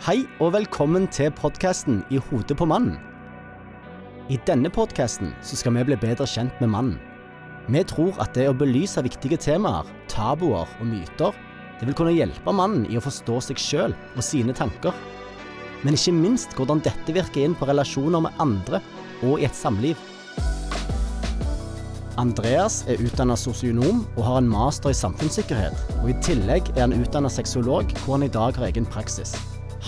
Hei og velkommen til podkasten I hodet på mannen. I denne podkasten skal vi bli bedre kjent med mannen. Vi tror at det å belyse viktige temaer, tabuer og myter, det vil kunne hjelpe mannen i å forstå seg sjøl og sine tanker. Men ikke minst hvordan dette virker inn på relasjoner med andre og i et samliv. Andreas er utdanna sosionom og har en master i samfunnssikkerhet. Og I tillegg er han utdanna sexolog, hvor han i dag har egen praksis.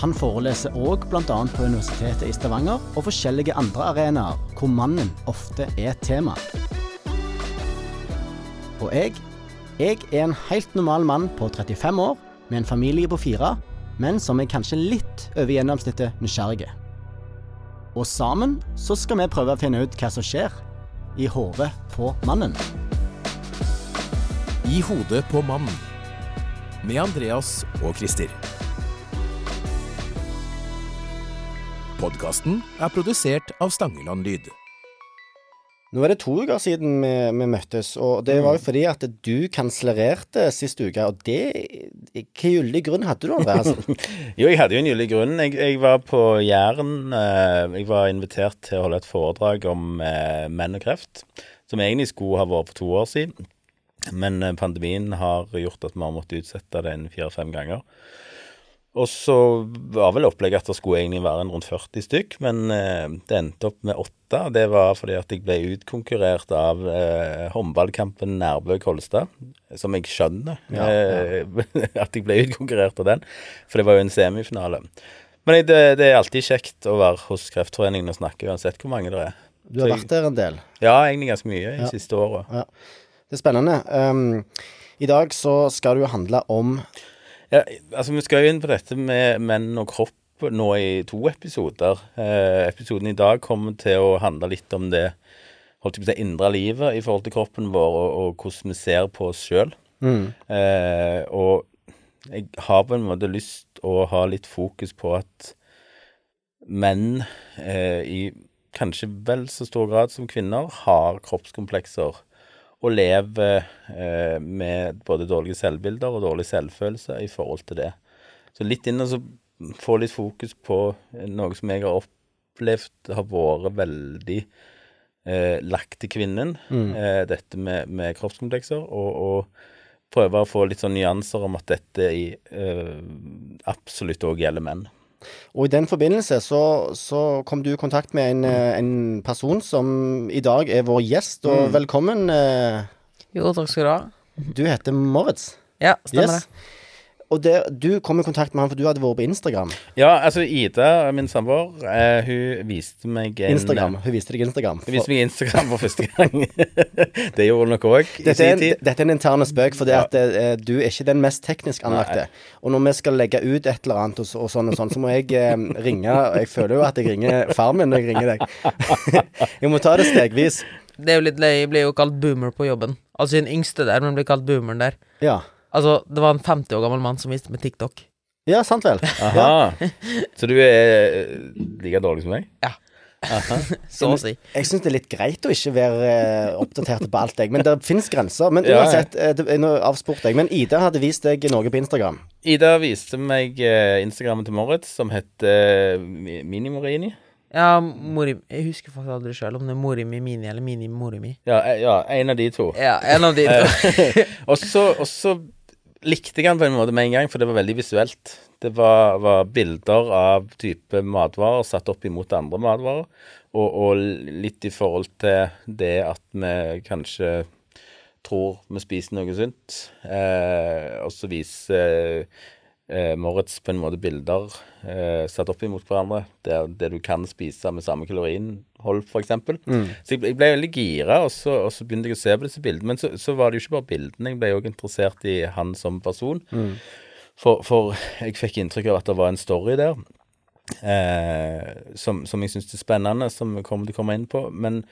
Han foreleser òg bl.a. på Universitetet i Stavanger og forskjellige andre arenaer hvor mannen ofte er tema. Og jeg, jeg er en helt normal mann på 35 år med en familie på fire, men som er kanskje litt over gjennomsnittet nysgjerrige. Og sammen så skal vi prøve å finne ut hva som skjer i hodet på mannen. I hodet på mannen. Med Andreas og Christer. Podkasten er produsert av Stangeland Lyd. Nå er det to uker siden vi, vi møttes, og det var jo fordi at du kanslererte sist uke. Og det Hvilken gyldig grunn hadde du, Andreas? jo, jeg hadde jo en gyldig grunn. Jeg, jeg var på Jæren. Eh, jeg var invitert til å holde et foredrag om eh, menn og kreft, som egentlig skulle ha vært for to år siden. Men eh, pandemien har gjort at vi har måttet utsette det en fire-fem ganger. Og så var vel opplegget at det skulle egentlig være en rundt 40 stykk, men eh, det endte opp med åtte. Det var fordi at jeg ble utkonkurrert av eh, håndballkampen Nærbø-Kolstad, som jeg skjønner ja, ja. Eh, at jeg ble utkonkurrert av den, for det var jo en semifinale. Men det, det, er alltid kjekt å være hos Kreftforeningen og snakke, uansett hvor mange det er. Du har vært der en del? Ja, egentlig ganske mye i ja. siste året. Ja. Det er spennende. Um, I dag så skal du handle om ja, altså Vi skal jo inn på dette med menn og kropp nå i to episoder. Eh, episoden i dag kommer til å handle litt om det holdt jeg på å si, indre livet i forhold til kroppen vår, og, og hvordan vi ser på oss sjøl. Mm. Eh, og jeg har på en måte lyst å ha litt fokus på at menn eh, i kanskje vel så stor grad som kvinner har kroppskomplekser og lever eh, med både dårlige selvbilder og dårlig selvfølelse i forhold til det. Så litt inn og så få litt fokus på noe som jeg har opplevd har vært veldig eh, lagt til kvinnen. Mm. Eh, dette med, med kroppskomplekser. Og, og, prøve å få litt sånn nyanser om at dette i, eh, absolutt òg gjelder menn. Og i den forbindelse så, så, kom du i kontakt med en, eh, en, person som i dag er vår gjest, og mm. velkommen. Eh. Jo, takk skal du ha. Du heter Moritz. Ja, stemmer yes. det. Og det, du kom i kontakt med han, for du hadde vært på Instagram. Ja, altså Ida, min samboer, eh, hun viste meg en Instagram. Hun viste deg Instagram. For... Hun viste meg Instagram for første gang. det gjorde hun nok òg i sin tid. Dette er en interne spøk, for ja. at eh, du er ikke den mest teknisk anlagte. Og når vi skal legge ut et eller annet og, og sånn og sånn, så må jeg eh, ringe Jeg føler jo at jeg ringer far min når jeg ringer deg. jeg må ta det stegvis. Det er jo litt løye. Jeg blir jo kalt boomer på jobben. Altså den yngste der, men blir kalt boomeren der. Ja Altså, det var en 50 år gammel mann som viste meg TikTok. Ja, sant vel. Aha. Så du er eh, like dårlig som meg? Ja. Så å si. Jeg syns det er litt greit å ikke være uh, oppdatert på alt, jeg. Men det finnes grenser. Men uansett, det, nå avspurte jeg. Men Ida hadde vist deg noe på Instagram. Ida viste meg Instagrammen til Moritz, som heter Minimorini. Ja, Morimi. Jeg husker faktisk aldri sjøl om det er Morimi Mini eller Mini Morimi. Ja, ja, en av de to. Ja, en av de to. og så likte den på en måte med en gang, for det var veldig visuelt. Det var, var bilder av type matvarer satt opp imot andre matvarer, og, og, litt i forhold til det at vi kanskje tror vi spiser noe sunt, eh, og så viser eh, Moritz på en måte bilder eh, satt opp imot hverandre, der det du kan spise med samme kaloriinnhold, f.eks. Mm. Så jeg, jeg, ble veldig gira, og så, og så, begynte jeg å se på disse bildene. Men så, så var det jo ikke bare bildene, jeg ble òg interessert i han som person. Mm. For, for, jeg fikk inntrykk av at det var en story der. Eh, som, som, jeg syns er spennende, som vi kommer til å komme inn på. Men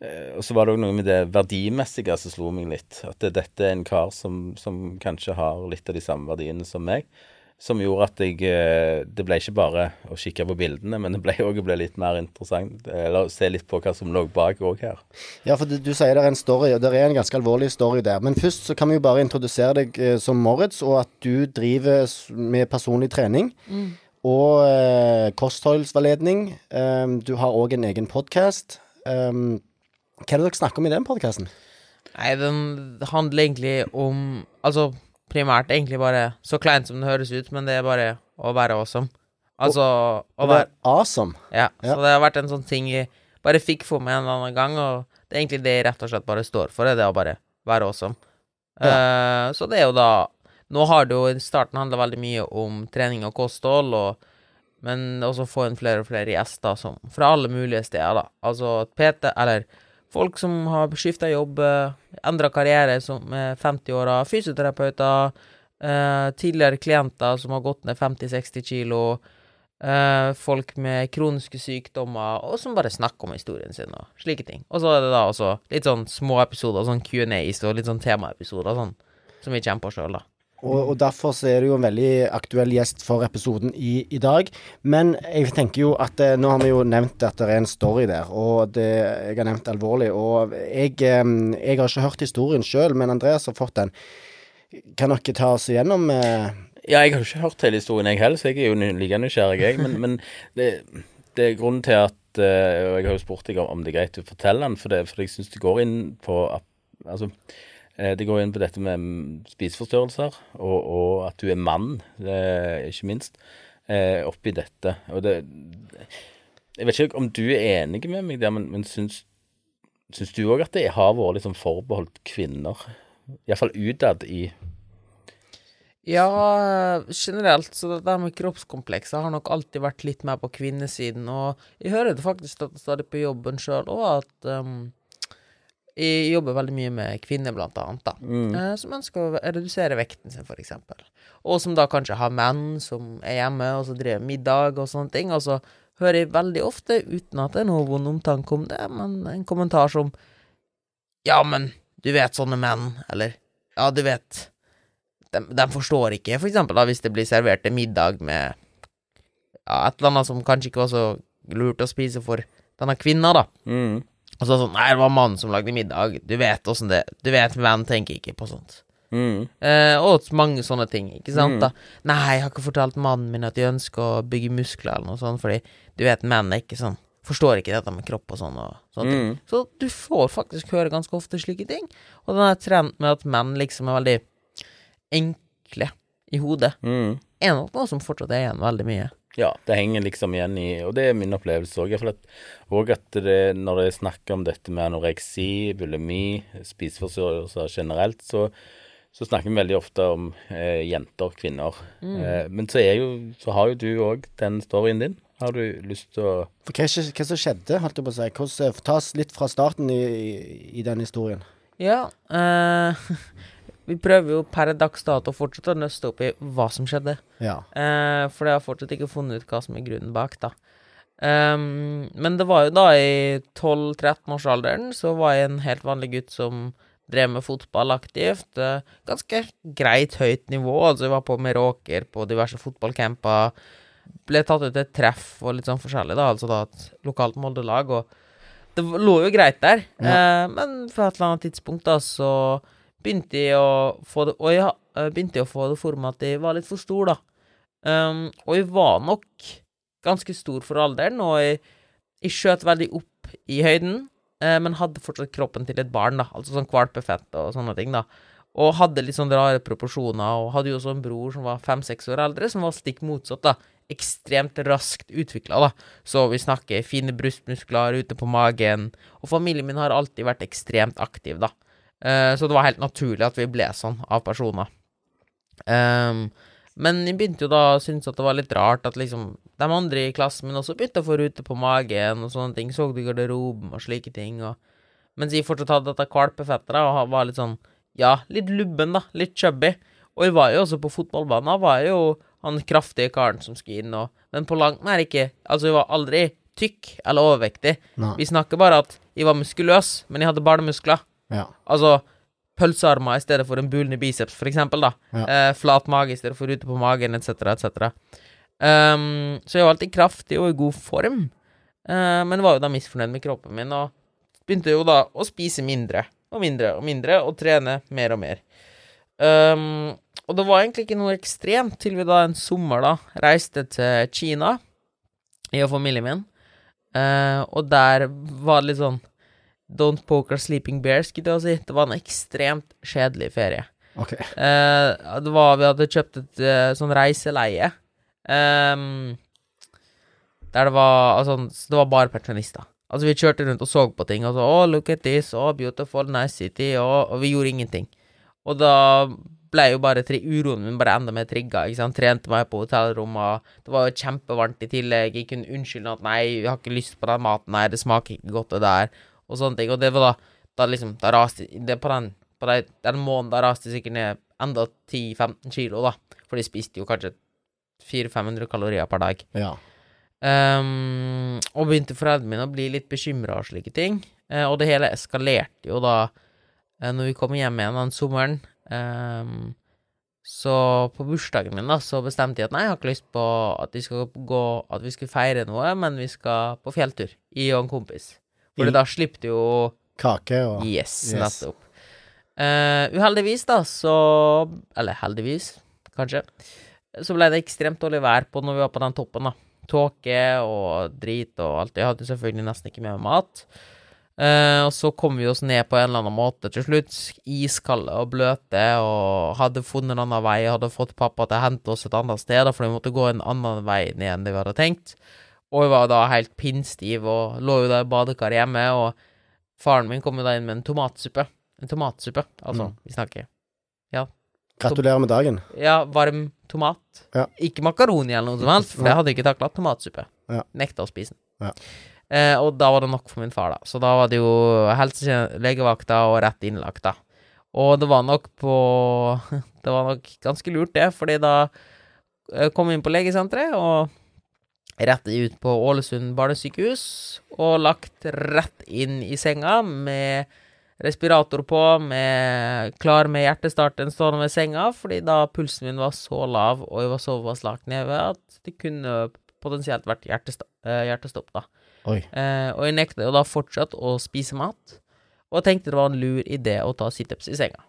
eh, så var det òg noe med det verdimessige som slo meg litt. At det, dette er en kar som, som kanskje har litt av de samme verdiene som meg som gjorde at jeg eh, Det ble ikke bare å kikke på bildene, men det ble òg litt mer interessant. Eller se litt på hva som lå bak òg her. Ja, for du, du sier det er en story, og det er en ganske alvorlig story der. Men først så kan vi jo bare introdusere deg eh, som Moritz, og at du driver med personlig trening. Mm. og eh, kostholdsveiledning. Um, du har òg en egen podkast. Um, hva er det dere snakker om i den podkasten? Nei, den handler egentlig om Altså primært egentlig bare så kleint som det høres ut, men det er bare å være awesome. Altså å Å være awesome. Ja. Ja. Så det har vært en sånn ting jeg bare fikk for meg en eller annen gang, og det er egentlig det jeg rett og slett bare står for, det er å bare være awesome. Eh, så det er jo da Nå har det jo i starten handla veldig mye om trening og kosthold, og, men også få inn flere og flere gjester som, fra alle mulige steder, da. Altså PT, eller folk som har skifta jobb, endra karriere som er 50-åra, fysioterapeuter, eh, tidligere klienter som har gått ned 50-60 kilo, eh, folk med kroniske sykdommer, og som bare snakker om historien sin og slike ting. Og så er det da også litt sånn små episoder, sånn Q&As og litt sånn temaepisoder, sånn, som vi kommer på sjøl, da. Og, og derfor så er du jo en veldig aktuell gjest for episoden i, i dag. Men jeg tenker jo at eh, nå har vi jo nevnt at det er en story der, og det jeg har nevnt alvorlig. Og jeg, eh, jeg har ikke hørt historien sjøl, men Andreas har fått den. Kan dere ta oss igjennom eh, Ja, jeg har jo ikke hørt hele historien, jeg heller, så jeg er jo like nysgjerrig, jeg. Men, men det, det er grunnen til at eh, Og jeg har jo spurt deg om, om det er greit å fortelle den, for, det, for jeg syns det går inn på Altså, det går inn på dette med spiseforstyrrelser, og, og at du er mann, eh, ikke minst, eh, oppi dette. Og det Jeg vet ikke om du er enig med meg der, men, men syns, syns du òg at det har vært liksom forbeholdt kvinner? Iallfall utad i Ja, generelt, så det der med kroppskomplekser har nok alltid vært litt mer på kvinnesiden, og jeg hører det faktisk stadig på jobben sjøl òg, at um, jeg jobber veldig mye med kvinner, blant annet, da, eh, som ønsker å redusere vekten sin, eksempel. Og som da kanskje har menn som er hjemme, og så driver middag og sånne ting, og så hører jeg veldig ofte, uten at det er noe vond omtanke om det, men en kommentar som Ja, men du vet sånne menn, eller Ja, du vet de, de forstår ikke, for eksempel, da, hvis det blir servert en middag med ja, et eller annet som kanskje ikke var så lurt å spise for denne kvinna, da. mm. Og så sånn Nei, det var mannen som lagde middag. Du vet åssen det Du vet, menn tenker ikke på sånt. Mm. Eh, og mange sånne ting, ikke sant? Mm. da Nei, jeg har ikke fortalt mannen min at de ønsker å bygge muskler, eller noe sånt, fordi du vet, menn er ikke sånn Forstår ikke dette med kropp og sånn og sånne ting. Mm. Så du får faktisk høre ganske ofte slike ting. Og den er trent med at menn liksom er veldig enkle i hodet, Mm. er nok noe som fortsatt er igjen veldig mye. Ja, det henger liksom igjen i Og det er min opplevelse òg. Og at det, når det er snakk om dette med anoreksi, bulimi, spiseforstyrrelser generelt, så, så snakker vi veldig ofte om eh, jenter, kvinner. Eh, men så, er jo, så har jo du òg den storyen din. Har du lyst til å For hva, hva som skjedde, holdt jeg på å si? Hvordan, eh, ta oss litt fra starten i, i, i den historien. Ja, eh, vi prøver jo per dags dato fortsatt å nøste opp i hva som skjedde. Ja. Eh, for jeg har fortsatt ikke funnet ut hva som er grunnen bak, da. Um, men det var jo da i 12-13-årsalderen, så var jeg en helt vanlig gutt som drev med fotball aktivt. Eh, ganske greit høyt nivå, altså jeg var på Meråker på diverse fotballcamper. Ble tatt ut til et treff og litt sånn forskjellig, da, altså da et lokalt Molde-lag, og det lå jo greit der. Eh, men på et eller annet tidspunkt da, så begynte jeg å få det Og jeg eh, begynte å få det for meg at jeg var litt for stor, da. Um, og jeg var nok ganske stor for alderen, og jeg, jeg skjøt veldig opp i høyden, eh, men hadde fortsatt kroppen til et barn, da. Altså sånn kvalpefett og sånne ting, da. Og hadde litt sånn rare proporsjoner, og hadde jo også en bror som var fem-seks år eldre, som var stikk motsatt, da. Ekstremt raskt utvikla, da. Så vi snakker fine brystmuskler ute på magen, og familien min har alltid vært ekstremt aktiv, da. Eh, så det var helt naturlig at vi ble sånn av personer. Um, men jeg begynte jo da å synes at det var litt rart at liksom de andre i klassen min også begynte å få rute på magen og sånne ting. Så det i garderoben og slike ting. Og, mens jeg fortsatt hadde dette kvalpefettet og var litt sånn ja, litt lubben, da. Litt chubby. Og jeg var jo også på fotballbanen. Var jeg jo han kraftige karen som skulle inn, og Men på langt nær ikke. Altså, jeg var aldri tykk eller overvektig. Nei. Vi snakker bare at jeg var muskuløs, men jeg hadde barnemuskler. Ja. Altså pølsearmer i stedet for en bulende biceps, for eksempel, da. Ja. Eh, flat mage i stedet for ute på magen, etc., etc. Um, så jeg var alltid kraftig og i god form, uh, men var jo da misfornøyd med kroppen min, og begynte jo da å spise mindre og mindre og mindre, og trene mer og mer. Um, og det var egentlig ikke noe ekstremt til vi da en sommer da reiste til Kina, jeg og familien min. uh, og der var det litt sånn Don't poker sleeping bears, skulle jeg si. Det var en ekstremt kjedelig ferie. Ok. Uh, det var, vi hadde kjøpt et uh, sånn reiseleie. Um, der det var altså, Det var bare pensjonister. Altså, vi kjørte rundt og så på ting, og så Oh, look at this, oh, beautiful, nice city, og, og vi gjorde ingenting. Og da ble jo bare tri uroen min bare enda mer trigga, ikke sant. Trente meg på hotellrommet, det var jo kjempevarmt i tillegg, jeg kunne unnskylde at nei, jeg har ikke lyst på den maten, her, det smaker ikke godt, det der, og sånne ting. Og det var da, da liksom, da raste det på den, på den, den måneden, da raste jeg sikkert ned enda 10-15 kilo, da. For de spiste jo kanskje 400-500 kalorier per dag. Ja. Um, og begynte foreldrene mine å bli litt bekymra og slike ting. Uh, og det hele eskalerte jo da uh, når vi kom hjem igjen den sommeren. Um, så på bursdagen min da, så bestemte jeg at nei, jeg har ikke lyst på at vi skal gå At vi skulle feire noe, men vi skal på fjelltur, jeg og en kompis. For da slipper du jo Kake og Yes, Yes. nettopp. Uh, uheldigvis, da, så Eller heldigvis, kanskje. Så ble det ekstremt dårlig vær på når vi var på den toppen, da. Tåke og drit og alt. Jeg hadde jo selvfølgelig nesten ikke med meg mat. Uh, og så kom vi oss ned på en eller annen måte til slutt. Iskalde og bløte, og hadde funnet en annen vei. Hadde fått pappa til å hente oss et annet sted, da, for vi måtte gå en annen vei ned enn det vi hadde tenkt. Og jeg var da helt pinnstiv og lå jo der i badekaret hjemme, og faren min kom jo da inn med en tomatsuppe. En tomatsuppe, altså. Mm. Vi snakker Gratulerer med dagen. Ja, varm tomat. Ja. Ikke makaroni eller noe som helst, for jeg hadde ikke takla. Tomatsuppe. Ja. Nekta å spise den. Ja. Eh, og da var det nok for min far, da. Så da var det jo helselegevakta og rett innlagt, da. Og det var nok på Det var nok ganske lurt, det, fordi da eh, kom vi inn på legesenteret og rett ut på Ålesund barnesykehus og lagt rett inn i senga med respirator på, med, klar med hjertestarten stående ved senga, fordi da pulsen min var så lav og jeg var såpass lagt nede at det kunne potensielt vært hjertesta eh, hjertestopp, da. Eh, og jeg nekta jo da fortsatt å spise mat, og tenkte det var en lur idé å ta situps i senga.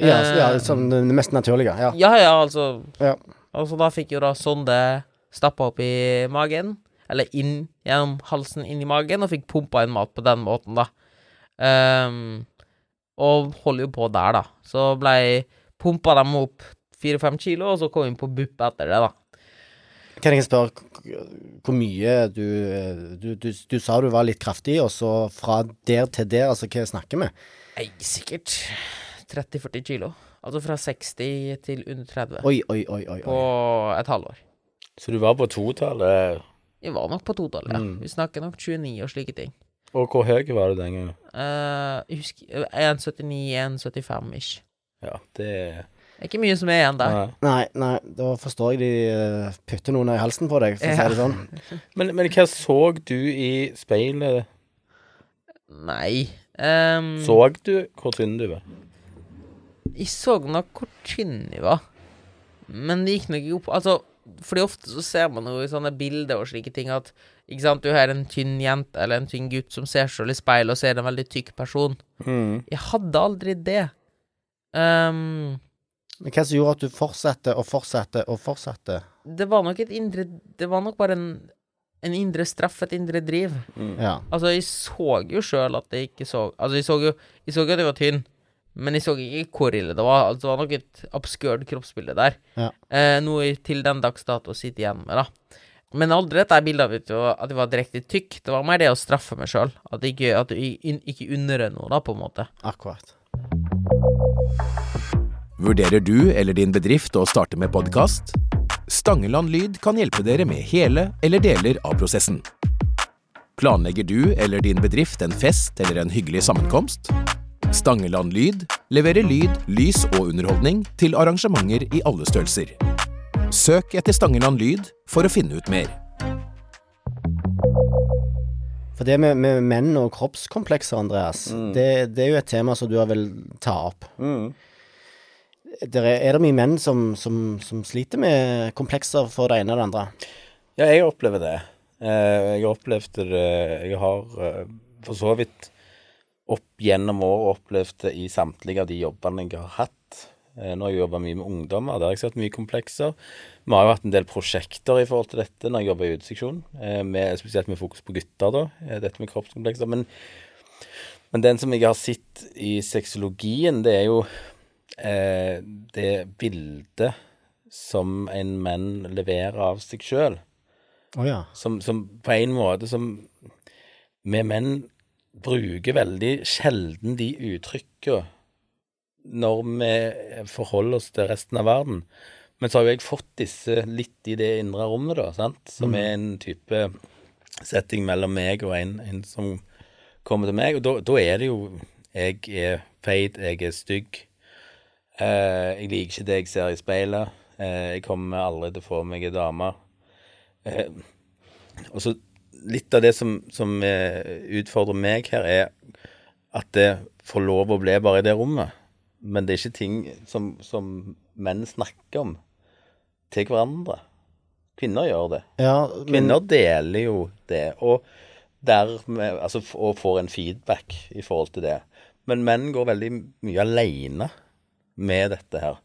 Ja, Eh, ja som det mest naturlige. Ja. Ja, ja, altså Ja. Altså, da fikk jo da sonde stappa opp i magen, eller inn gjennom halsen inn i magen, og fikk pumpa inn mat på den måten, da. Um, og holder jo på der, da. Så blei pumpa dem opp fire-fem kilo, og så kom vi på BUP etter det, da. Kan jeg spørre hvor mye du, du, du Du sa du var litt kraftig, og så fra der til der, altså hva snakker vi? Nei, sikkert 30-40 kilo. Altså fra 60 til under 30 Oi, oi, oi, oi. på et halvår. Så du var på totallet. Jeg var nok på totallet, ja. Mm. Vi snakker nok 29 og slike ting. Og hvor høy var du den gangen? Uh, jeg husker 1,79-1,75 ish. Ja, det Det er ikke mye som er igjen der. Nei. Nei, da forstår jeg de eh, putter noen i halsen på deg, for å Ja. si det sånn. Men, men hva så du i speilet? Nei um, Så du hvor tynn du var? Jeg så nok hvor tynn jeg var. Men det gikk nok ikke opp Altså, fordi ofte så ser man jo i sånne bilder og slike ting at ikke sant, du har en tynn jente eller en tynn gutt som ser seg i speilet og ser en veldig tykk person. Mm. Jeg hadde aldri det. Um, Men hva som gjorde at du fortsatte og fortsatte og fortsatte? det var nok et indre Det var nok bare en, en indre straff, et indre driv. Ja. Altså, jeg så jo sjøl at jeg ikke så Altså, jeg så jo Jeg så at jeg var tynn, men jeg så ikke hvor ille det var. Altså, det var nok et obskurt kroppsbilde der. Ja. Eh, noe jeg til den dags dato sitter igjen med, da. Men aldri dette bildet av at jeg var- at jeg var direkte tykk. Det var mer det å straffe meg sjøl. At jeg ikke, at jeg ikke unner noe, da, på en måte. Akkurat. Vurderer du eller din bedrift å starte med podkast? Stangeland Lyd kan hjelpe dere med hele eller deler av prosessen. Planlegger du eller din bedrift en fest eller en hyggelig sammenkomst? Stangeland Lyd leverer lyd, lys og underholdning til arrangementer i alle størrelser. Søk etter Stangeland Lyd for å finne ut mer. For det med, med menn og kroppskomplekser, Andreas, Mm. det, det er jo et tema som du har vel ta opp. Mm. Der er, er det mye menn som, som, som sliter med komplekser for det ene og det andre? Ja, jeg opplever det. Eh, jeg har opplevd det Jeg har eh, for så vidt opp gjennom året opplevd i samtlige av de jobbene jeg har hatt. Eh, Nå har jeg jobba mye med ungdommer, der har jeg sett mye komplekser. Vi har jo hatt en del prosjekter i forhold til dette når jeg jobber i uteseksjon, eh, med, spesielt med fokus på gutter, da, eh, dette med kroppskomplekser. Men, men den som jeg har sett i sexologien, det er jo eh, det bildet som en menn leverer av seg sjøl. Oh, ja. Som, som på en måte som vi menn bruker veldig sjelden de uttrykkene når vi forholder oss til resten av verden. Men så har jo jeg fått disse litt i det indre rommet, da, sant? som er en type setting mellom meg og en, en som kommer til meg. Og da, da er det jo Jeg er feit, jeg er stygg. Eh, jeg liker ikke det jeg ser i speilet. Eh, jeg kommer aldri til å få meg ei dame. Eh, og så litt av det som, som eh, utfordrer meg her, er at det får lov å bli bare i det rommet. Men det er ikke ting som, som menn snakker om til hverandre. Kvinner gjør det. ja men, Kvinner deler jo det, og, dermed, altså, og får en feedback i forhold til det. Men menn går veldig mye alene med dette her.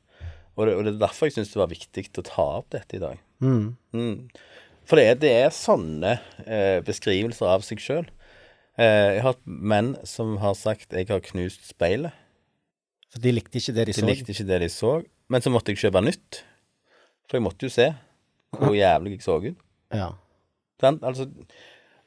Og det, og det er derfor jeg syns det var viktig å ta opp dette i dag. mm. Mm. For det er, det er sånne eh, beskrivelser av seg sjøl. Eh, jeg har hatt menn som har sagt 'jeg har knust speilet'. For de likte ikke det de, De så. likte ikke det de så. Men så måtte jeg kjøpe nytt. For jeg måtte jo se hvor jævlig jeg så ut. Ja. Den, Altså,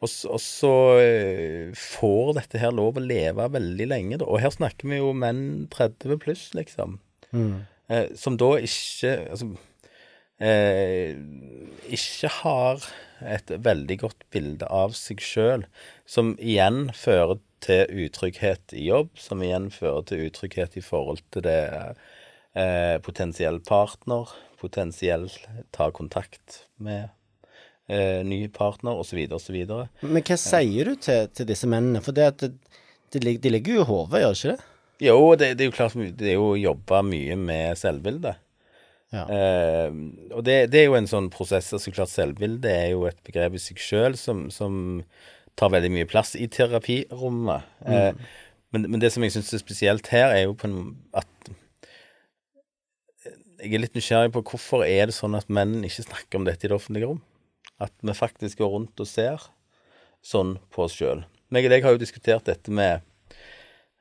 og, og så eh, får dette her lov å leve veldig lenge, da. Og her snakker vi jo menn 30 pluss, liksom. Mm. Eh, som da ikke Altså eh, ikke har et veldig godt bilde av seg sjøl, som igjen fører til utrygghet i jobb, som igjen fører til utrygghet i forhold til det eh, potensiell partner, potensiell ta kontakt med eh, ny partner, osv., osv. Men hva sier du til, til disse mennene? For det at det, de ligger jo i hodet, gjør ikke det? Jo, det, det er jo klart det er jo å jobbe mye med selvbildet. Ja. Eh, og det, det er jo en sånn prosess. altså klart Selvbilde er jo et begrep i seg sjøl som, som tar veldig mye plass i terapirommet. Eh, men, men det som jeg syns er spesielt her, er jo på en, at Jeg er litt nysgjerrig på hvorfor er det sånn at menn ikke snakker om dette i det offentlige rom? At vi faktisk går rundt og ser sånn på oss sjøl. Meg og deg har jo diskutert dette med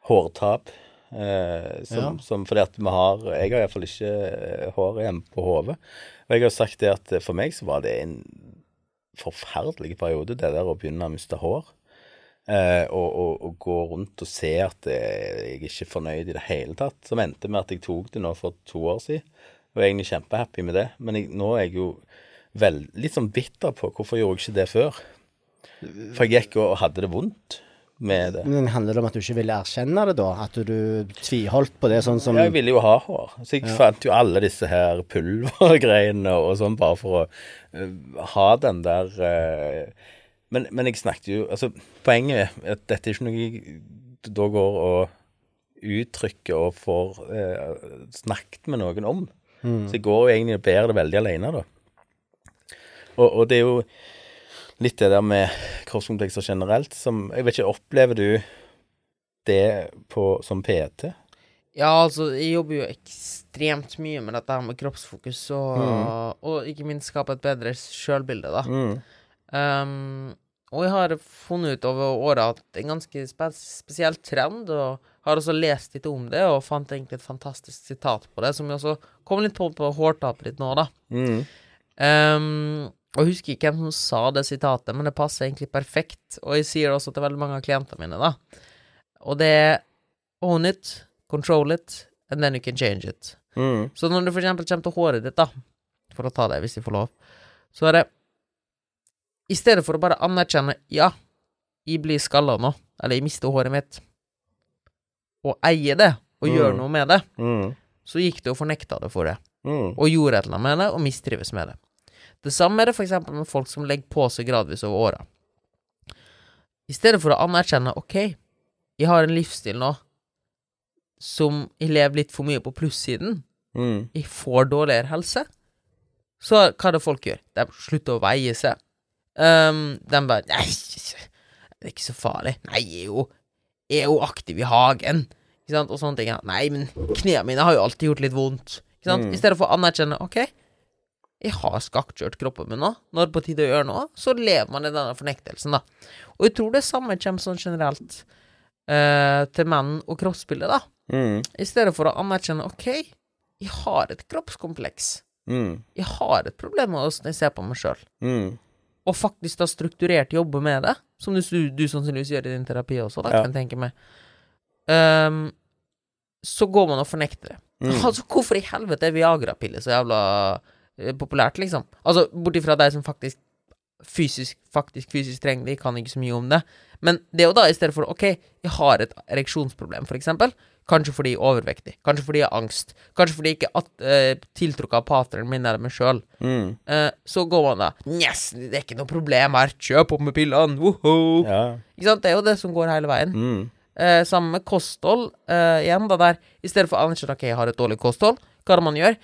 hårtap. Eh, som, Ja. som fordi at vi har Jeg har iallfall ikke eh, hår igjen på hodet. Og jeg har sagt det at for meg så var det en forferdelig periode, det der å begynne å miste hår. Eh, og, og, og gå rundt og se at jeg jeg ikke er fornøyd i det hele tatt. Som endte med at jeg tok det nå for to år siden. Og er egentlig kjempehappy med det. Men jeg, nå er jeg jo vel, litt sånn bitter på hvorfor gjorde jeg ikke det før. For jeg gikk og hadde det vondt med det. Men handler det om at du ikke ville erkjenne det, da? At du, tviholdt på det sånn som Ja, jeg ville jo ha hår. Så jeg fant jo alle disse her pulvergreiene og sånn, bare for å uh, ha den der uh, men, men jeg snakket jo Altså, poenget er at dette er ikke noe jeg da går og uttrykker og får uh, snakket med noen om. Så jeg går jo egentlig og bærer det veldig alene, da. Og, og det er jo litt det der med kroppskomplekser generelt som Jeg vet ikke, opplever du det på, som PT? Ja, altså, jeg jobber jo ekstremt mye med dette her med kroppsfokus, og, og ikke minst skape et bedre sjølbilde, da. Um, og jeg har funnet ut over året at det er en ganske spe spesiell trend, og har også lest litt om det, og fant egentlig et fantastisk sitat på det, som jeg også kom litt på på hårtapet ditt nå, da. Mm. Um, og jeg husker ikke hvem som sa det sitatet, men det passer egentlig perfekt. Og jeg sier det også til veldig mange av klientene mine, da. Og det er own it, control it, and then you can change it. Mm. Så når det for eksempel kommer til håret ditt, da, for å ta det hvis jeg får lov, så er det I stedet for å bare anerkjenne ja, jeg blir skalla nå, eller jeg mister håret mitt, og eie det, og gjøre Mm. noe med det, Mm. så gikk det og fornekta det for det Mm. og gjorde et eller annet med det, og mistrives med det. Det samme er det eksempel med folk som legger på seg gradvis over åra. I stedet for å anerkjenne ok, jeg har en livsstil nå som jeg lever litt for mye på plussiden, Mm. jeg får dårligere helse, så hva er det folk gjør? De slutter å veie seg. Um, de bare Nei, det er ikke så farlig. Nei, jeg er jo, jeg er jo aktiv i hagen. Ikke sant? Og sånne ting. Nei, men knærne mine har jo alltid gjort litt vondt. Ikke sant? Mm. I stedet for å anerkjenne OK, jeg har skakkjørt kroppen min nå. Nå er det på tide å gjøre noe. Så lever man i denne fornektelsen, da. Og jeg tror det samme kommer sånn generelt eh, til menn og kroppsbildet, da. Mm. I stedet for å anerkjenne OK, jeg har et kroppskompleks. Mm. Jeg har et problem med åssen jeg ser på meg sjøl. Mm. Og faktisk da strukturert jobbe med det, som du, du sannsynligvis gjør i din terapi også, da, Ja. kan jeg tenke meg. Um, så går man og fornekter det. Mm. Altså, hvorfor i helvete er Viagra-piller så jævla populært, liksom? Altså, bort ifra deg som faktisk fysisk, faktisk fysisk trenger det, kan ikke så mye om det. Men det jo da i stedet for OK, jeg har et ereksjonsproblem, for eksempel. Kanskje fordi jeg er overvektig. Kanskje fordi jeg har angst. Kanskje fordi jeg ikke er uh, tiltrukket av partneren min eller meg sjøl. Mm. Eh, så går man da Yes, det er ikke noe problem her. Kjøp opp med pillene. Woho! Ja. Ikke sant? Det er jo det som går hele veien. Mm. Eh, sammen med kosthold. eh, igjen, da der I stedet for å anerkjenne ok, jeg har et dårlig kosthold, hva er det man gjør?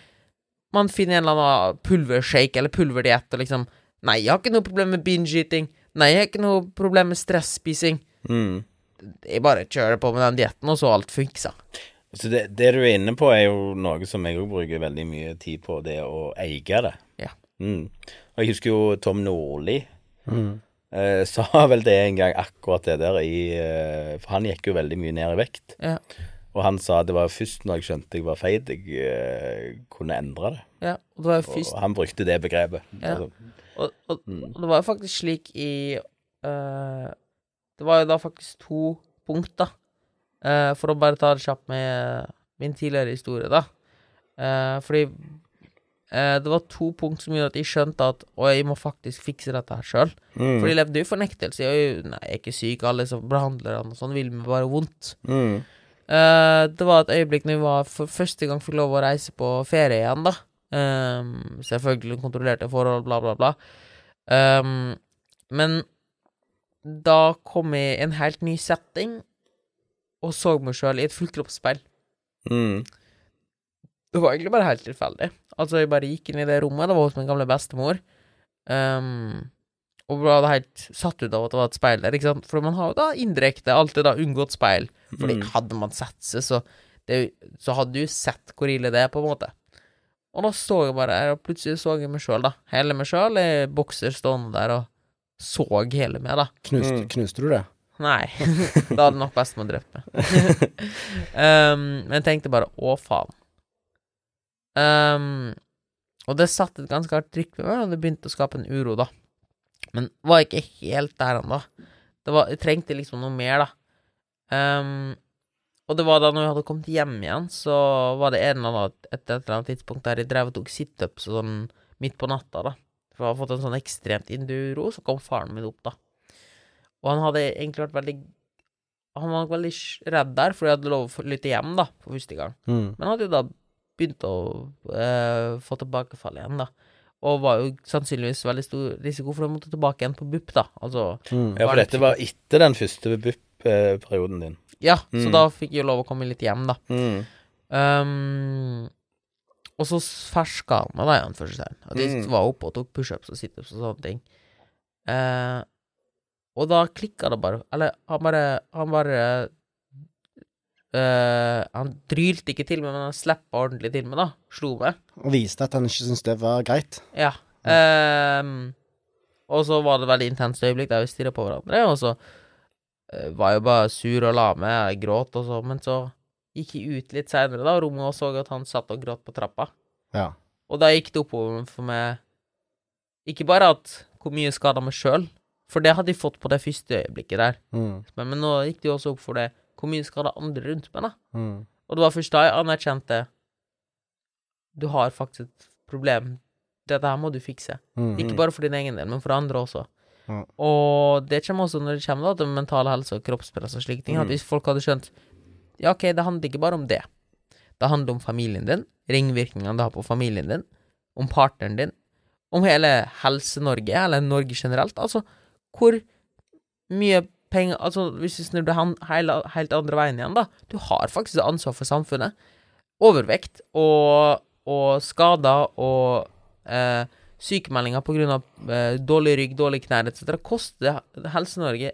Man finner en eller annen pulvershake eller pulverdiett og liksom Nei, jeg har ikke noe problem med binge-eating. Nei, jeg har ikke noe problem med stresspising. Mm. Jeg bare kjører på med den dietten, og så alt fiksa. Så det, det du er inne på, er jo noe som jeg òg bruker veldig mye tid på, det å eie det. Ja. Mm. Og jeg husker jo Tom Nordli Mm. eh, sa vel det en gang, akkurat det der i eh, For han gikk jo veldig mye ned i vekt. Ja. Og han sa det var først når jeg skjønte jeg var feit, jeg eh, kunne endre det. Ja, og det var jo Og han brukte det begrepet. Ja. Altså, Og, og, Mm. og det var jo faktisk slik i uh, Det var jo da faktisk to punkter. Eh, for å bare ta det kjapt med min tidligere historie, da. Uh, fordi eh, det var to punkt som gjorde at jeg skjønte at Å, jeg må faktisk fikse dette her sjøl. mm. For jeg levde jo i fornektelse. Jeg, er nei, jeg er ikke syk, alle som behandlerne og sånn vil meg bare vondt. Mm. Eh, det var et øyeblikk når vi var for første gang fikk lov å reise på ferie igjen, da. Um, selvfølgelig kontrollerte forhold, bla, bla, bla. Um, men da kom jeg i en helt ny setting og så meg sjøl i et fullkroppsspeil. Mm. Det var egentlig bare helt tilfeldig. Altså, jeg bare gikk inn i det rommet, det var hos min gamle bestemor. Um, og ble helt satt ut av at det var et speil der, ikke sant. For man har jo da indirekte alltid da unngått speil. Fordi Mm. hadde man sett seg, så, det, så hadde du sett hvor ille det er, på en måte. Og da så jeg bare og plutselig så jeg meg sjøl, da. Hele meg sjøl i bokser stående der og så hele meg, da. Knust, Mm. knuste du det? Nei, da hadde nok bestemor drept meg. um, men jeg tenkte bare å, faen. Um, og det satte et ganske hardt trykk på meg, og det begynte å skape en uro, da. Men var ikke helt der ennå. Det jeg trengte liksom noe mer, da. Um, og det var da når jeg hadde kommet hjem igjen, så var det en eller annen, et, et eller annet tidspunkt der jeg drev og tok situps og sånn midt på natta, da. For jeg hadde fått en sånn ekstremt induro, så kom faren min opp, da. Og han hadde egentlig vært veldig Han var nok veldig redd der, for jeg hadde lov å flytte hjem, da, for første gang. Mm. Men han hadde jo da begynt å eh, få tilbakefall igjen, da. Og var jo sannsynligvis veldig stor risiko for å måtte tilbake igjen på BUP, da. Altså Mm. Ja, for dette var etter den første BUP-perioden din. Ja, så Mm. da fikk jeg lov å komme litt hjem, da. Mm. Um, og så ferska han meg da igjen, først og de At jeg Mm. var oppe og tok pushups og situps og sånne ting. Uh, og da klikka det bare. Eller han bare Han bare uh, Han drylte ikke til meg, men han slappa ordentlig til meg, da. Slo meg. Og viste at han ikke syntes det var greit. Ja. Um, og så var det veldig intenst øyeblikk der vi stirra på hverandre, og så var jo bare sur og la meg, jeg gråt og så, men så gikk jeg ut litt seinere da, rommet og så at han satt og gråt på trappa. Ja. Og da gikk det oppover for meg Ikke bare at hvor mye skada meg sjøl, for det hadde jeg fått på det første øyeblikket der, Mm. men, men nå gikk det jo også opp for det hvor mye skada andre rundt meg, da. Mm. Og det var først da jeg anerkjente Du har faktisk et problem. Dette her må du fikse. Mm. Ikke bare for din egen del, men for andre også. Ja. Og det kommer også når det kommer da, til mental helse og kroppspress og slike ting. At Mm. hvis folk hadde skjønt Ja, OK, det handler ikke bare om det. Det handler om familien din, ringvirkningene det har på familien din, om partneren din, om hele Helse-Norge, eller Norge generelt. Altså, hvor mye penger Altså, hvis vi snur det helt andre veien igjen, da. Du har faktisk ansvar for samfunnet. Overvekt og, og skader og eh, sykemeldinger pga. Eh, dårlig rygg, dårlig knær etc. koster Helse-Norge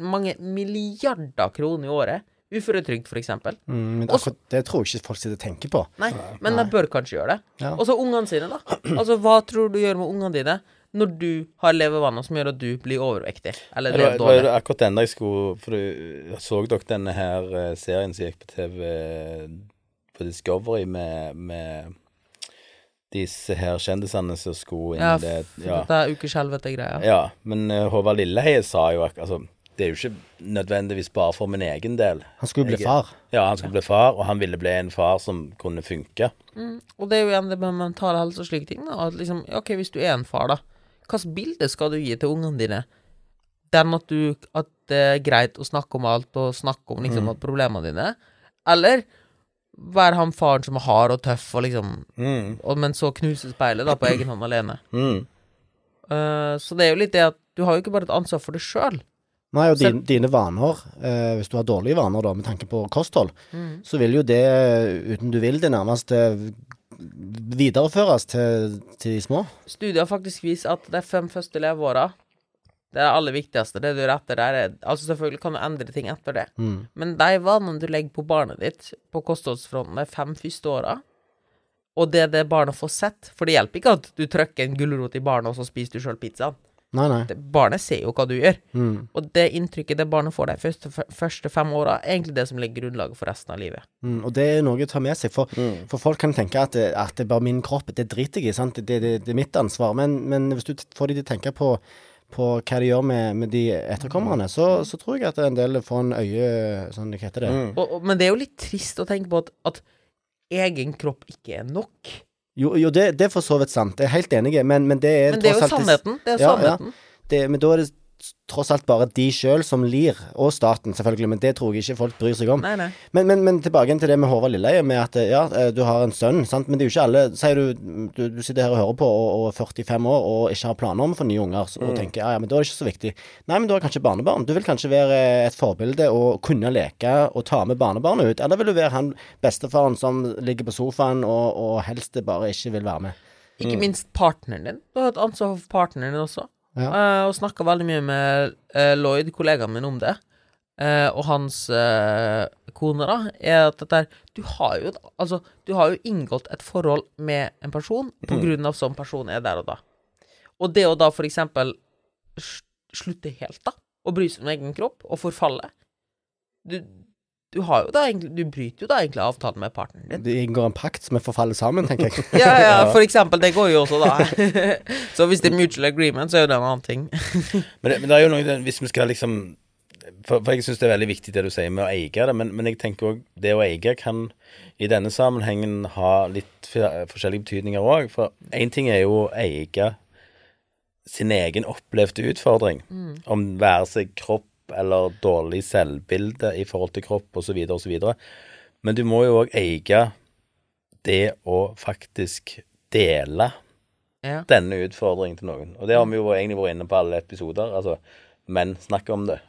mange milliarder kroner i året Uføretrygd, eksempel. Mm, men Også- det tror jeg ikke folk sitter og tenker på. Nei, men de bør kanskje gjøre det. Ja. Og så ungene sine, da. Altså, hva tror du gjør med ungene dine når du har levevaner som gjør at du blir overvektig? Eller Det var, det var jo akkurat den jeg skulle For du så dere denne her eh, serien som gikk på TV eh, på Discovery med, med disse her kjendisene som skulle inn Ja, det Ja. Dette ukeshelvete-greia. ja. Men uh, Håvard Lilleheie sa jo at altså, det er jo ikke nødvendigvis bare for min egen del. Han skulle bli Jeg- far. Ja, han skulle bli far, og han ville bli en far som kunne funke. Mm. Og det er jo igjen det med mental helse og slike ting. Da. At liksom, ok, hvis du er en far, da. Hvilket bilde skal du gi til ungene dine? Den at, du, at det er greit å snakke om alt, og snakke om liksom, at problemene dine? Eller være han faren som er hard og tøff, og liksom Mm. og, Men så knuse speilet da på egen hånd alene. Mm. Uh, så det er jo litt det at du har jo ikke bare et ansvar for deg sjøl. Nei, og dine, dine vaner, eh, hvis du har dårlige vaner da, med tanke på kosthold, Mm. så vil jo det, uten du vil det, nærmest eh, videreføres til, til de små. Studier faktisk viser at de fem første leveåra det er det aller viktigste. Det du gjør etter der, er Altså, selvfølgelig kan du endre ting etter det, Mm. men de vanene du legger på barnet ditt på kostholdsfronten de fem første åra, og det det barnet får sett For det hjelper ikke at du trykker en gulrot i barnet, og så spiser du sjøl pizzaen. Nei, nei. Det- Barnet ser jo hva du gjør. Mm. Og det inntrykket det barnet får de første, første fem åra, er egentlig det som legger grunnlaget for resten av livet. Mm. Og det er noe å ta med seg, for, Mm. for folk kan tenke at det, at det er bare min kropp, det driter jeg i, sant? Det, det, det er mitt ansvar. Men, men hvis du får de til å tenke på, på hva de gjør med, med de etterkommerne, så, så tror jeg at en del får en øye Sånn, hva heter det? Mm. Og, og, men det er jo litt trist å tenke på at, at egen kropp ikke er nok. Jo, jo det, det er for så vidt sant. Jeg er helt enig, men, men det er Men det er jo sannheten. Det er jo Ja, ja. sannheten. Det, men da er det tross alt bare de sjøl som lir, og staten selvfølgelig, men det tror jeg ikke folk bryr seg om. Nei, nei. Men, men, men tilbake til det med Håvard Lilleheie, med at ja, eh, du har en sønn, sant? men det er jo ikke alle Sier du, du, du sitter her og hører på og, og er 45 år og ikke har planer om å få nye unger, og mm. tenker ja, ja, men da er det ikke så viktig. Nei, men du har kanskje barnebarn. Du vil kanskje være et forbilde og kunne leke og ta med barnebarnet ut, eller vil du være han bestefaren som ligger på sofaen og, og helst bare ikke vil være med? Ikke minst partneren din. Du har et ansvar for partneren din også. Ja. Uh, og snakka veldig mye med uh, Lloyd, kollegaen min, om det. Uh, og hans kone, da, er at dette her Du har jo Altså, du har jo inngått et forhold med en person på grunn av sånn person er der og da. Og det å da for eksempel slutte helt, da, å bry seg om egen kropp, og forfalle Du, du har jo da egentlig Du bryter jo da egentlig avtalen med partneren din. Det inngår en pakt som vi forfaller sammen, tenker jeg. Ja, ja, for eksempel. Det går jo også, da. så hvis det er mutual agreement, så er jo det en annen ting. Men, det, men det er jo noe Hvis vi skal liksom For, for jeg syns det er veldig viktig det du sier med å eie det, men, men jeg tenker òg det å eie kan i denne sammenhengen ha litt forskjellige betydninger òg. For én ting er jo å eie sin egen opplevde utfordring, om være seg kropp eller dårlig selvbilde i forhold til kropp osv. osv. Men du må jo òg eie det å faktisk dele Ja. denne utfordringen til noen. Og det har vi jo egentlig vært inne på alle episoder. Altså, menn snakker om det.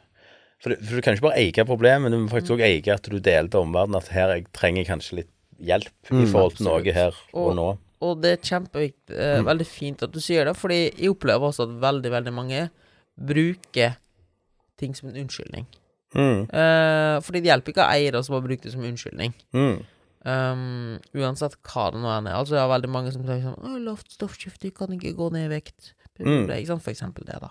For du, for du kan ikke bare eie problemet, du må faktisk Mm. eie at du deler til omverdenen at her jeg trenger kanskje litt hjelp i forhold til noe her og, Og- nå. Og det er kjempeviktig. Eh, Mm. Veldig fint at du sier det, fordi jeg opplever også at veldig, veldig mange bruker ting som en unnskyldning. Mm, Uh, fordi det hjelper ikke å eie det og brukt det som unnskyldning. mm, Um, uansett hva det nå enn er. Altså, jeg har veldig mange som sier sånn 'Lovt stoffskifte, kan ikke gå ned i vekt'. Mm. Ikke sant? For eksempel det, da.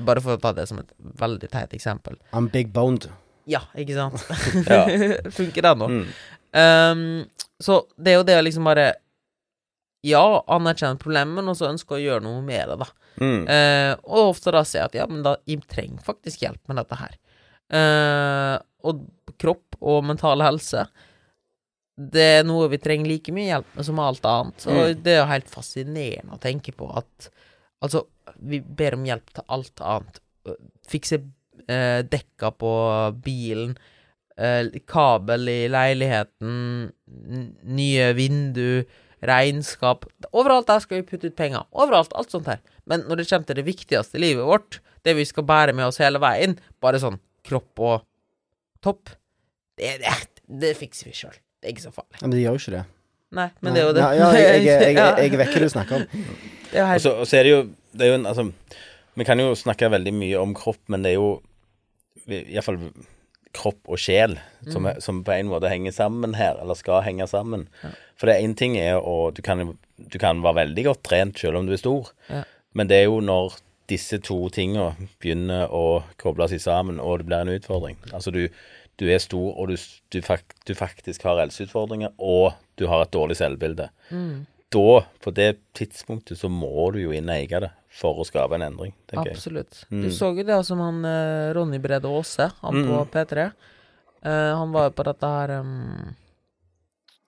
Bare for å ta det som et veldig teit eksempel. I'm big boned. Ja, ikke sant? Ja. Funker det nå? mm, Um, så det er jo det å liksom bare Ja, anerkjenne problemet, men også ønske å gjøre noe med det, da. Mm, Uh, og ofte da si at ja, men da jeg trenger faktisk hjelp med dette her. Uh, og kropp og mental helse Det er noe vi trenger like mye hjelp med som alt annet. Og det er jo helt fascinerende å tenke på at Altså, vi ber om hjelp til alt annet. Fikse uh, dekka på bilen, kabel i leiligheten, nye vindu, regnskap Overalt der skal vi putte ut penger. Overalt. Alt sånt her. Men når det kommer til det viktigste i livet vårt, det vi skal bære med oss hele veien, bare sånn kropp og topp, det, det, det fikser vi sjøl. Det er ikke så farlig. Men de gjør jo ikke det. Nei, men det er jo det. Ja, ja, jeg, jeg, jeg, jeg, jeg vet hva du snakker om. det er Og helt så, og så er det jo Det er jo en Altså, vi kan jo snakke veldig mye om kropp, men det er jo Iallfall kropp og sjel, som, mm. som på en måte henger sammen her, eller skal henge sammen. For det én ting er å du kan, du kan være veldig godt trent selv om du er stor, Ja. men det er jo når disse to tinga begynner å koble seg sammen, og det blir en utfordring. Altså du, du er stor, og du, du, fakt, du faktisk har helseutfordringer, og du har et dårlig selvbilde. Da, på det tidspunktet, så må du jo inn og eie det for å skape en endring, tenker jeg. Absolutt. Du så jo det som han eh, Ronny Brede Aase, han på P3. Eh, han var jo på dette her um,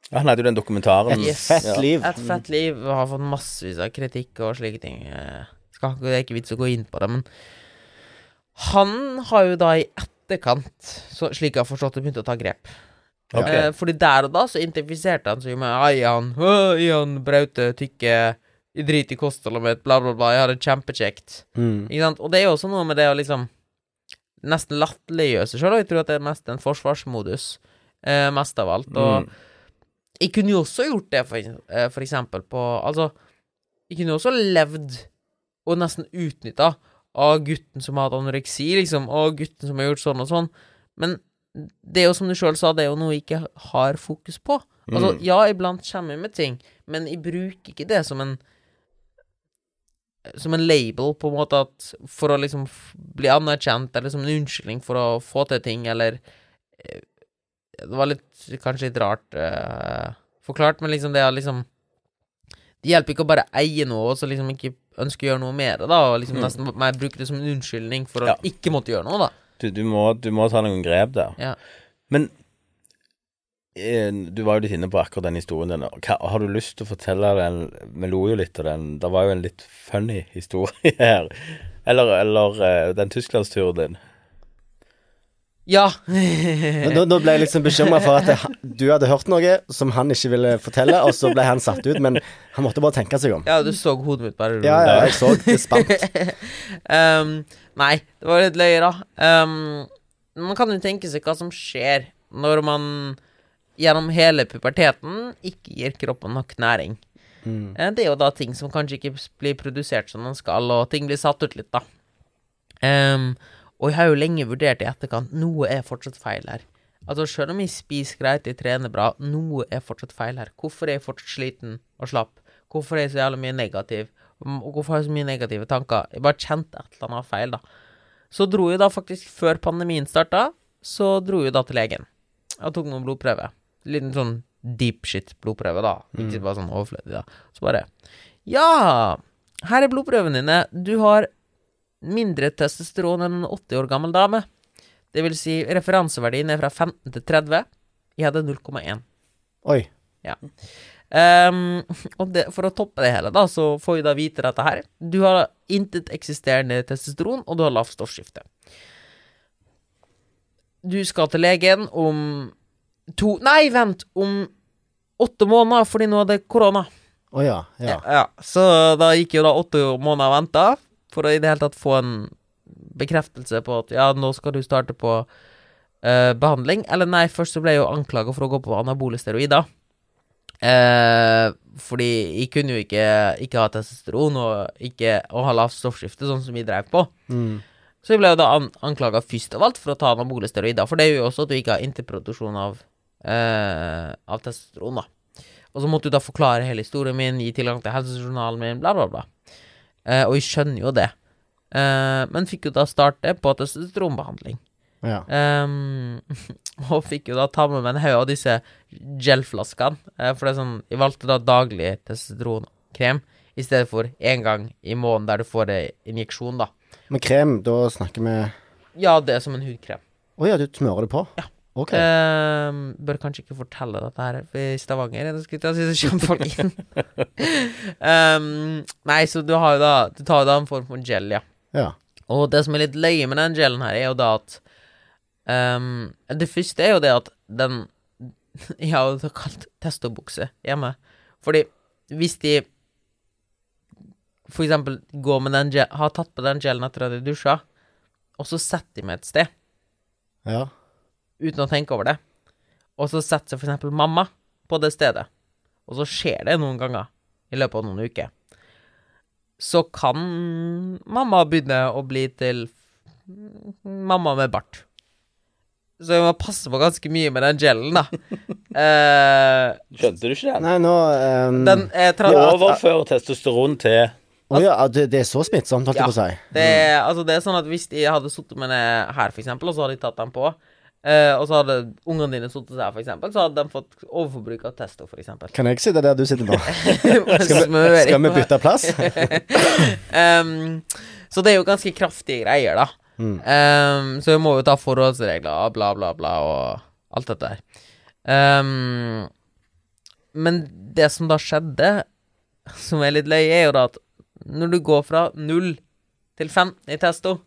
Ja, Han hadde jo den dokumentaren. Et fett Ja. liv. Et fett liv og har fått massevis av kritikk og slike ting. Eh, Skal, det er ikke vits å gå inn på det, men han har jo da i etterkant, så, slik jeg har forstått det, begynt å ta grep. Ok. Eh, fordi der og da så identifiserte han seg med «Å, Ian Braute, tykke i drit i kostholdet mitt, bla, bla, bla, jeg har det kjempekjekt. Mm. Ikke sant? Og det er jo også noe med det å liksom nesten latterliggjøre seg sjøl, og jeg tror at det er mest en forsvarsmodus, eh, mest av alt. Og Mm. jeg kunne jo også gjort det, for, eh, for eksempel på Altså, jeg kunne jo også levd og nesten utnytta av gutten som har hatt anoreksi, liksom, og gutten som har gjort sånn og sånn, men det er jo som du sjøl sa, det er jo noe jeg ikke har fokus på. Altså, Mm. ja, iblant kommer jeg med ting, men jeg bruker ikke det som en som en label, på en måte, at for å liksom bli anerkjent, eller som en unnskyldning for å få til ting, eller eh, Det var litt kanskje litt rart uh, forklart, men liksom det er liksom Det hjelper ikke å bare eie noe, og så liksom ikke ønske å gjøre noe med det, da, og liksom nesten jeg bruke det som en unnskyldning for å Ja. ikke måtte gjøre noe, da. Du, du, må, du må ta noen grep der. Ja. Men eh, du var jo litt inne på akkurat den historien din. Har du lyst til å fortelle den Vi lo jo litt av den. Det var jo en litt funny historie her. Eller, eller eh, den tysklandsturen din. Ja. Nå, nå- nå ble jeg liksom bekymra for at det, du hadde hørt noe som han ikke ville fortelle, og så ble han satt ut, men han måtte bare tenke seg om. ja, du så hodet mitt bare Ja, ja, jeg så det spant. um, nei, det var litt løye, da. Um, man kan jo tenke seg hva som skjer når man gjennom hele puberteten ikke gir kroppen nok næring. Mm. Det er jo da ting som kanskje ikke blir produsert som den skal, og ting blir satt ut litt, da. Um, og jeg har jo lenge vurdert i etterkant Noe er fortsatt feil her. Altså Selv om jeg spiser greit, jeg trener bra, noe er fortsatt feil her. Hvorfor er jeg fortsatt sliten og slapp? Hvorfor er jeg så jævlig mye negativ? Mm, Og hvorfor har jeg så mye negative tanker? Jeg bare kjente et eller annet feil, da. Så dro jeg da faktisk, før pandemien starta, så dro jeg da til legen. Og tok noen blodprøver. Liten sånn deep shit-blodprøve, da. Ikke bare sånn overflødig, da. Så bare Ja, her er blodprøvene dine. Du har mindre testosteron enn en 80 år gammel dame. Det vil si, referanseverdien er fra 15 til 30. Jeg hadde 0,1. Oi. Ehm, og det, for å toppe det hele, da, så får vi da vite dette her. Du har intet eksisterende testosteron, og du har lavt stoffskifte. Du skal til legen om to Nei, vent! Om åtte måneder, fordi nå er det korona. Å ja. Ja. Ja, så da gikk jo da åtte måneder og venta for å i det hele tatt få en bekreftelse på at ja, nå skal du starte på uh, behandling. Eller nei, først så ble jeg jo anklaga for å gå på anabole steroider. Eh, fordi jeg kunne jo ikke, ikke ha testosteron og ikke og ha lavt stoffskifte, sånn som vi drev på. Mm. Så jeg ble jo da an anklaga først av alt for å ta anabole steroider, for det gjør jo også at du ikke har interproduksjon av, eh, av testosteron, da. Og så måtte du da forklare hele historien min, gi tilgang til helsejournalen min, bla, bla, bla. Eh, og jeg skjønner jo det. Eh, men fikk jo da starte på testosteronbehandling. Ja. Um, og fikk jo da ta med meg en haug av disse gelflaskene. eh, for det er sånn Jeg valgte da daglig testosteronkrem i stedet for én gang i måneden der du får en injeksjon, da. Men krem, da snakker vi Ja, det er som en hudkrem. Å ja, du smører det på? Ja. Ok. Um, bør kanskje ikke fortelle dette her i Stavanger. Da skulle jeg si så kommer folk inn. um, nei, så du har jo da Du tar jo da en form for gel, ja. Ja. Og det som er litt løye med den gelen her, er jo da at ehm, Det første er jo det at den Jeg har jo kalt testobukse hjemme. Fordi hvis de for eksempel går med den gel, har tatt på den gelen etter at de dusja, og så setter de meg et sted Ja. uten å tenke over det, og så setter seg for eksempel mamma på det stedet, og så skjer det noen ganger i løpet av noen uker, så kan mamma begynne å bli til mamma med bart. Så jeg må passe på ganske mye med den gelen, da. uh, Skjønte du ikke det? Nei, nå um, den er tra Overfører testosteron til Å ja, det, det er så smittsomt, holdt jeg Ja. på å si. det, er, altså, det er sånn at hvis de hadde sittet med den her, for eksempel, og så hadde de tatt den på, uh, og så hadde ungene dine sittet her, for eksempel, så hadde de fått overforbruk av testo, for eksempel. Kan jeg sitte der du sitter nå? Skal vi, skal vi bytte plass? um, så det er jo ganske kraftige greier, da. Mm. Um, så vi må jo ta forholdsregler, bla, bla, bla, og alt dette her. Um, men det som da skjedde, som er litt løye, er jo da at når du går fra 0 til 15 i testo,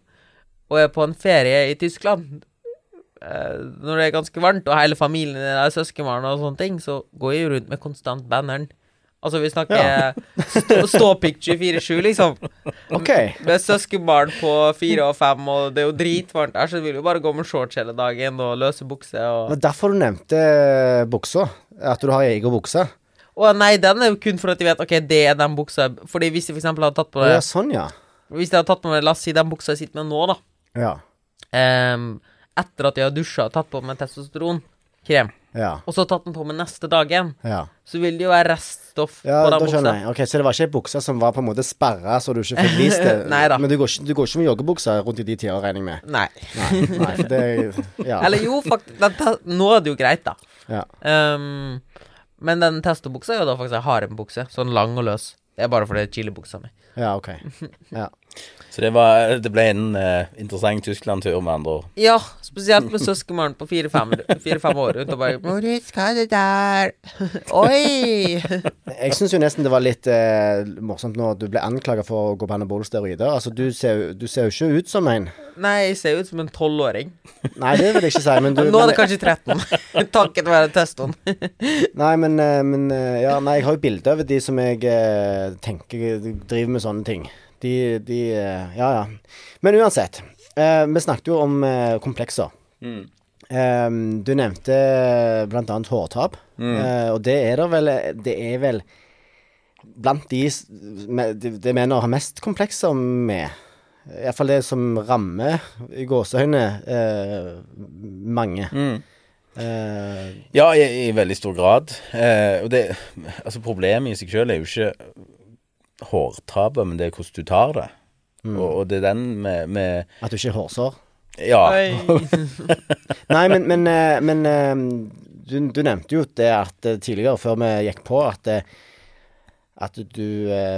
og er på en ferie i Tyskland eh, Når det er ganske varmt, og hele familien din er søskenbarn og sånne ting, så går jeg rundt med konstant banneren. Altså, vi snakker Ja. stå- ståpikk 24-7, liksom. OK. Med søskenbarn på fire og fem, og det er jo dritvarmt her, så du vil jo bare gå med shorts hele dagen og løse bukse og Men derfor du nevnte buksa. At du har egen bukse. Å nei, den er jo kun for at de vet OK, det er den buksa Fordi hvis de eksempel hadde tatt på det ja, sånn, ja. Hvis de hadde tatt på meg La oss si den buksa jeg sitter med nå, da. Ja. Um, etter at jeg har dusja og tatt på meg testosteronkrem, Ja. og så tatt den på med neste dag igjen, Ja, så vil det jo være reststoff ja på den buksa. jeg. Ok, Så det var ikke ei bukse som var på en måte sperra, så du ikke fikk vist det? Men du går, ikke, du går ikke med joggebukse rundt i de tider, regner jeg med? Nei. Nei, nei det Ja. Eller jo, faktisk Nå er det jo greit, da. ja. Um, men den testobuksa er jo da faktisk ei harembukse. Sånn lang og løs. Det er bare fordi det er chilibuksa mi. ja, OK. Ja. Så det, var, det ble en uh, interessant Tyskland-tur, med andre ord. Ja, spesielt med søskenbarn på fire-fem år. Og bare 'Moritz, hva er det der?' Oi! Jeg syns jo nesten det var litt uh, morsomt nå at du ble anklaga for å gå på anabole steroider. Altså, du ser, du ser jo ikke ut som en. Nei, jeg ser ut som en tolvåring. Nei, det vil jeg ikke si, men du Nå er det kanskje 13. Takket være testoen. Nei, men, eh, men Ja, nei, jeg har jo bilder over de som jeg eh, tenker driver med sånne ting. De, de Ja, ja. Men uansett. eh, vi snakket jo om eh, komplekser. Eh, du nevnte annet hårtap. Eh, og det er det vel Det er vel blant de det de mener har mest komplekser med. Iallfall det som rammer, i gåseøyne, eh, mange. Eh, Ja, i, i veldig stor grad. Eh, og det Altså, problemet i seg sjøl er jo ikke hårtapet, men det er hvordan du tar det. Og, og det er den med, med at du ikke har hårsår. Ja. Nei, men, men, eh, men eh, du, du nevnte jo det at eh, tidligere, før vi gikk på, at, at du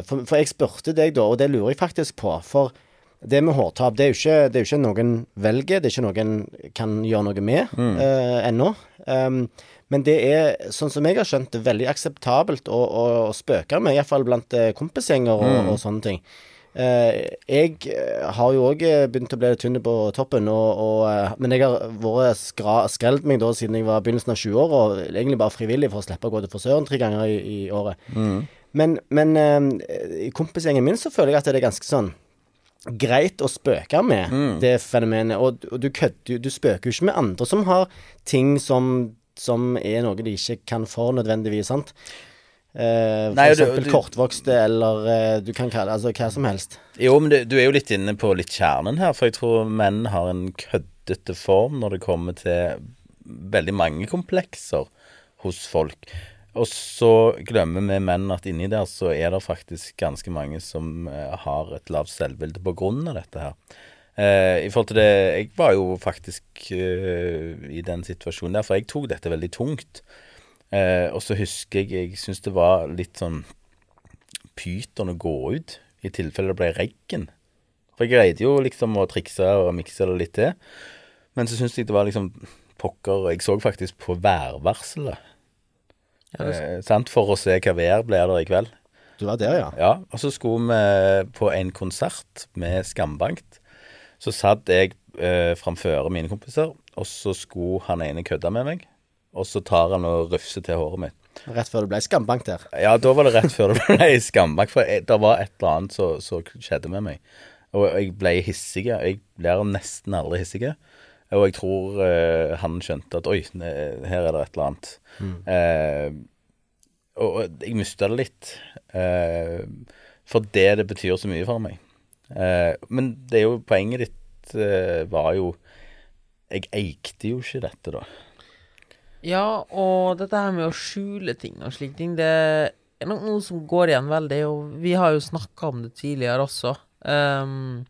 for, for jeg spurte deg da, og det lurer jeg faktisk på. For det med hårtap, det er jo ikke, det er jo ikke noen velger, det er ikke noen kan gjøre noe med eh, ennå. Um, men det er, sånn som jeg har skjønt det, veldig akseptabelt å, å, å spøke med, iallfall blant eh, kompisgjenger og, og sånne ting. Eh, jeg eh, har jo òg begynt å bli litt tynn på toppen, og, og, eh, men jeg har vært skrelt meg da siden jeg var begynnelsen av 20-åra, og egentlig bare frivillig for å slippe å gå til frisøren tre ganger i, i året. Men, men eh, i kompisgjengen min så føler jeg at det er ganske sånn greit å spøke med det fenomenet. Og, og du kødder jo Du spøker jo ikke med andre som har ting som, som er noe de ikke kan for nødvendigvis, sant? Uh, for eksempel kortvokste, eller uh, du kan kalle altså hva som helst. Jo, men du, du er jo litt inne på litt kjernen her, for jeg tror menn har en køddete form når det kommer til veldig mange komplekser hos folk. Og så glemmer vi menn at inni der så er det faktisk ganske mange som eh, har et lavt selvbilde på grunn av dette her. Eh, I forhold til det Jeg var jo faktisk eh, i den situasjonen der, for jeg tok dette veldig tungt. Eh, og så husker jeg jeg syns det var litt sånn pyton å gå ut, i tilfelle det ble regn. For jeg greide jo liksom å trikse og mikse det litt til. Men så syns jeg det var liksom pokker Jeg så faktisk på værvarselet. eh, sant? For å se hva vær blir det i kveld. Du var der, ja. Ja, og så skulle vi på en konsert med Skambankt. Så satt jeg eh, framfor mine kompiser, og så skulle han ene kødde med meg. Og så tar han og rufser til håret mitt. Rett før det ble skambank der. Ja, da var det rett før det ble skambank. for det var et eller annet som skjedde med meg. Og jeg ble hissig. Jeg blir nesten aldri hissig. Og jeg tror eh, han skjønte at oi, her er det et eller annet. Eh, og og jeg mista det litt. Eh, for det det betyr så mye for meg. Eh, men det er jo poenget ditt eh, var jo jeg eikte jo ikke dette, da. Ja, og dette her med å skjule ting og slike ting, det er nok noe som går igjen veldig, og vi har jo snakka om det tidligere også. Um,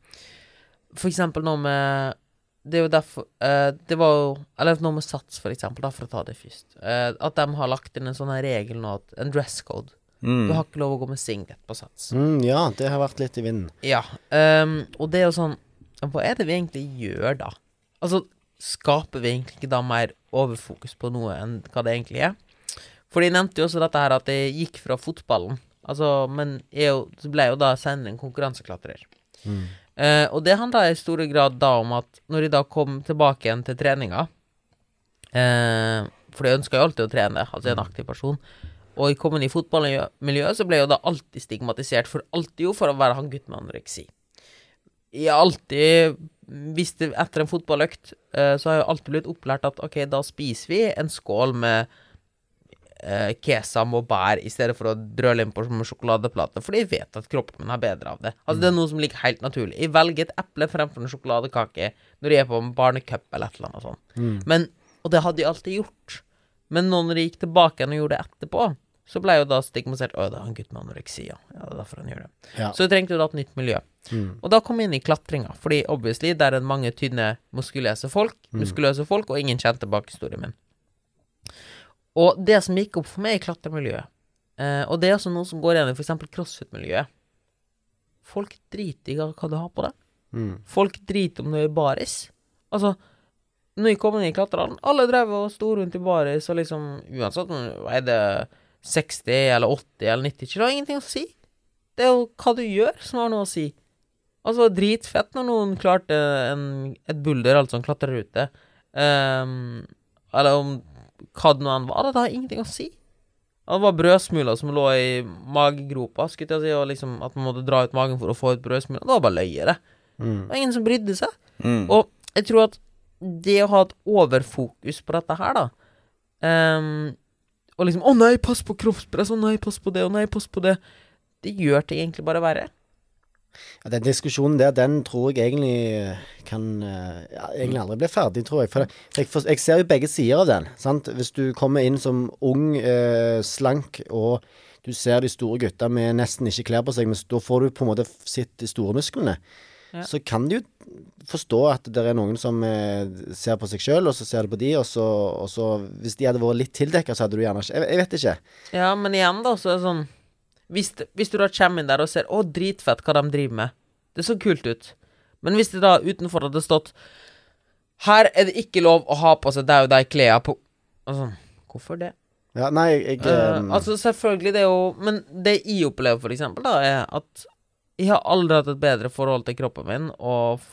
for eksempel nå med Det er jo derfor uh, Det var jo Eller nå med Sats, for eksempel, da, for å ta det først. Uh, at de har lagt inn en sånn regel nå, at en dress code. Mm. Du har ikke lov å gå med singlet på Sats. Mm, ja, det har vært litt i vinden. Ja. Um, og det er jo sånn Hva er det vi egentlig gjør da? Altså, skaper vi egentlig ikke da mer overfokus på noe enn hva det egentlig er? For de nevnte jo også dette her at det gikk fra fotballen. Altså, men jeg så ble jo da senere en konkurranseklatrer. Mm. Uh, og det handla i stor grad da om at når de da kom tilbake igjen til treninga uh, For de ønska jo alltid å trene, altså en aktiv person. Og i kommet i fotballmiljøet så ble jo da alltid stigmatisert for alltid jo for å være han gutten med anoreksi. Jeg alltid hvis det, Etter en fotballøkt eh, så har jeg alltid blitt opplært at ok, da spiser vi en skål med eh, kesam og bær i stedet for å drøle inn på som sjokoladeplate, for de vet at kroppen min har bedre av det. Altså Det er noe som ligger helt naturlig. Jeg velger et eple fremfor en sjokoladekake når jeg er på en barnecup eller et eller annet sånt. Men, og det hadde jeg alltid gjort. Men nå når de gikk tilbake igjen og gjorde det etterpå, så ble jo da stigmatisert. Å, det er en gutt med anoreksi, ja. ja. Det er derfor han gjør det. Ja. Så vi trengte jo da et nytt miljø. Og da kom jeg inn i klatringa, fordi obviously der er det mange tynne, muskuløse folk, muskuløse folk, og ingen kjente bakhistorien min. Og det som gikk opp for meg i klatremiljøet, eh, og det er også noe som går igjen i f.eks. crossfit-miljøet Folk driter i hva du har på deg. Mm. Folk driter om du er baris. Altså, når jeg kom inn i klatrehallen, alle drev og sto rundt i baris, og liksom Uansett om det 60 eller 80 eller 90 kilo, det har ingenting å si. Det er jo hva du gjør, som har noe å si. Altså, dritfett når noen klarte en, et bulder, altså en klatrerute. Um, eller om hva det nå enn var, det har ingenting å si. Det var brødsmuler som lå i magegropa, skulle jeg si, og liksom at man måtte dra ut magen for å få ut brødsmuler. Det var bare løye, det. Mm. Det var ingen som brydde seg. Mm. Og jeg tror at det å ha et overfokus på dette her, da um, Og liksom 'Å nei, pass på kroppspress. Å nei, pass på det. Å nei, pass på det.' Det gjør ting egentlig bare verre. Ja, den diskusjonen der, den tror jeg egentlig kan eh, ja, egentlig aldri bli ferdig, tror jeg. For jeg, for jeg ser jo begge sider av den. sant? Hvis du kommer inn som ung, eh, slank, og du ser de store gutta med nesten ikke klær på seg, men da får du på en måte sett de store musklene. Ja. Så kan du forstå at det er noen som eh, ser på seg sjøl, og så ser du på de, og så, og så Hvis de hadde vært litt tildekka, så hadde du gjerne ikke jeg, jeg vet ikke. Ja, men igjen, da, så er det sånn Hvis, hvis du da kommer inn der og ser 'Å, dritfett hva de driver med', det så kult ut. Men hvis det da utenfor hadde stått 'Her er det ikke lov å ha på seg de og de klærne på' Altså, hvorfor det? Ja, nei, jeg, jeg eh, altså, selvfølgelig, det er jo Men det jeg opplever, for eksempel, da, er at jeg har aldri hatt et bedre forhold til kroppen min, og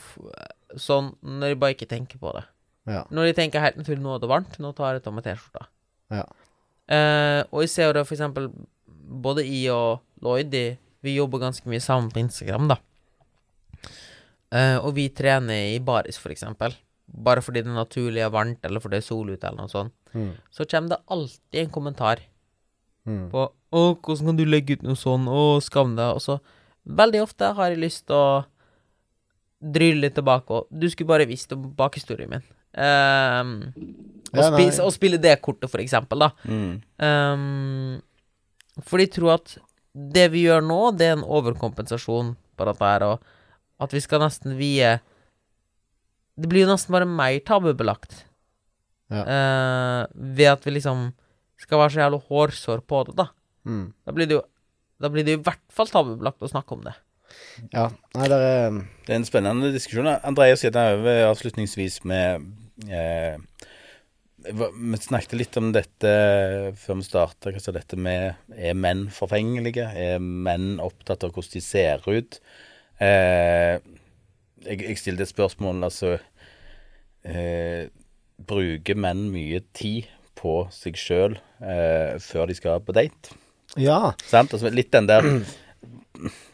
sånn når jeg bare ikke tenker på det. ja, Når jeg tenker helt naturlig nå er det varmt, nå tar jeg av meg T-skjorta. ja. Eh, og jeg ser jo det for eksempel Både jeg og Lloyd de, Vi jobber ganske mye sammen på Instagram da Eh, Og vi trener i baris for eksempel Bare fordi det naturlig er varmt Eller fordi det er sol ute eller noe sånt Mm. Så kommer det alltid en kommentar Mm. På Å, hvordan kan du legge ut noe sånn Å, skam deg Og så veldig ofte har jeg lyst til å drylle litt tilbake Og du skulle bare visst om bakhistorien min Um, og, Ja, og spille det kortet for eksempel da Mm. Um, for de tror at det vi gjør nå, det er en overkompensasjon på dette her, og at vi skal nesten vie Det blir jo nesten bare mer tabubelagt. Ja. uh, ved at vi liksom skal være så jævla hårsår på det, da. Mm. Da blir det jo Da blir det i hvert fall tabubelagt å snakke om det. ja. Nei, det er Det er en spennende diskusjon. Andreas gikk over avslutningsvis med eh, Vi snakket litt om dette før vi starta. Altså dette med Er menn forfengelige? Er menn opptatt av hvordan de ser ut? Eh, jeg, jeg stilte et spørsmål, altså eh, Bruker menn mye tid på seg sjøl eh, før de skal på date? Ja. Sant? Altså, litt den der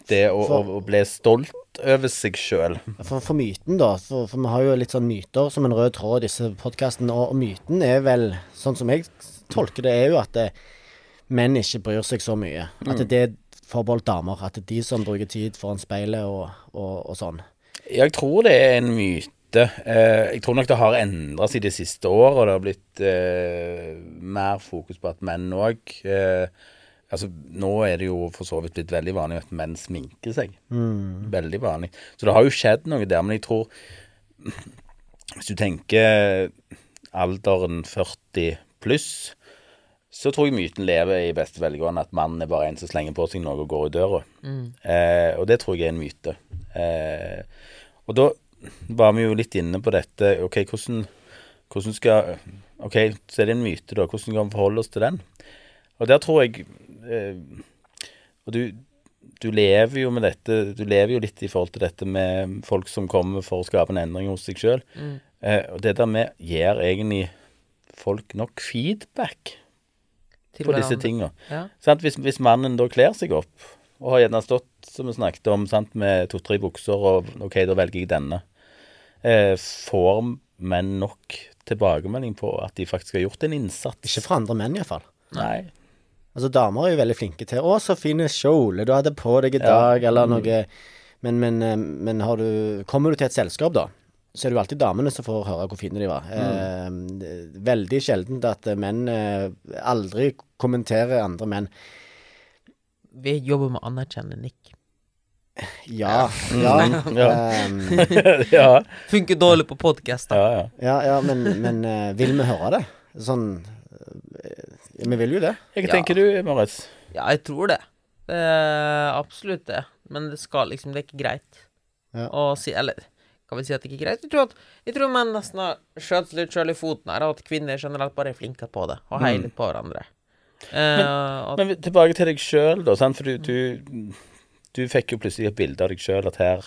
Det å, For- å bli stolt over seg sjøl. For, for myten, da. For, for vi har jo litt sånn myter som en rød tråd i disse podkastene. Og, og myten er vel, sånn som jeg tolker det, er jo at det, menn ikke bryr seg så mye. At det er forbeholdt damer. At det er de som bruker tid foran speilet og, og, og sånn. Jeg tror det er en myte. Eh, jeg tror nok det har endra seg de siste åra. og det har blitt eh, mer fokus på at menn òg eh, Altså, nå er det jo for så vidt blitt veldig vanlig at menn sminker seg. Veldig vanlig. Så det har jo skjedd noe der. Men jeg tror Hvis du tenker alderen 40 pluss, så tror jeg myten lever i beste velgående at mannen er bare en som slenger på seg noe og går i døra. Eh, og det tror jeg er en myte. Eh, og da var vi jo litt inne på dette. OK, hvordan, hvordan skal OK, så er det en myte, da. Hvordan skal vi forholde oss til den? Og der tror jeg Og du, du lever jo med dette Du lever jo litt i forhold til dette med folk som kommer for å skape en endring hos seg sjøl. Mm. og det der med Gir egentlig folk nok feedback på disse tinga? Ja. Hvis, hvis mannen da kler seg opp, og har gjerne stått, som vi snakket om, sant, med to-tre bukser, og OK, da velger jeg denne, eh, får menn nok tilbakemelding på at de faktisk har gjort en innsats? Ikke fra andre menn, iallfall. Nei. Altså, damer er jo veldig flinke til 'Å, så fine kjole du hadde på deg i Ja. dag', eller noe Men, men, eh, men har du Kommer du til et selskap, da, så er det jo alltid damene som får høre hvor fine de var. Eh, er veldig sjeldent at eh, menn eh, aldri kommenterer andre menn. Vi jobber med å anerkjenne Nick. Ja, ja. Ja. Um, ja, Funker dårlig på podkast, da. ja, ja. ja, ja, men, men eh, vil vi høre det? Sånn eh, Vi vil jo det. Hva Ja. tenker du, Moritz? Ja, jeg tror det. Det absolutt det. Men det skal liksom Det er ikke greit Ja. å si Eller kan vi si at det ikke er greit? Jeg tror, at, jeg tror menn nesten har skjøt litt sjøl i foten her, og at kvinner generelt bare er flinke på det, og heier litt på hverandre. Eh, at, Men tilbake til deg sjøl, da. Sant? For du, du, du fikk jo plutselig et bilde av deg sjøl at her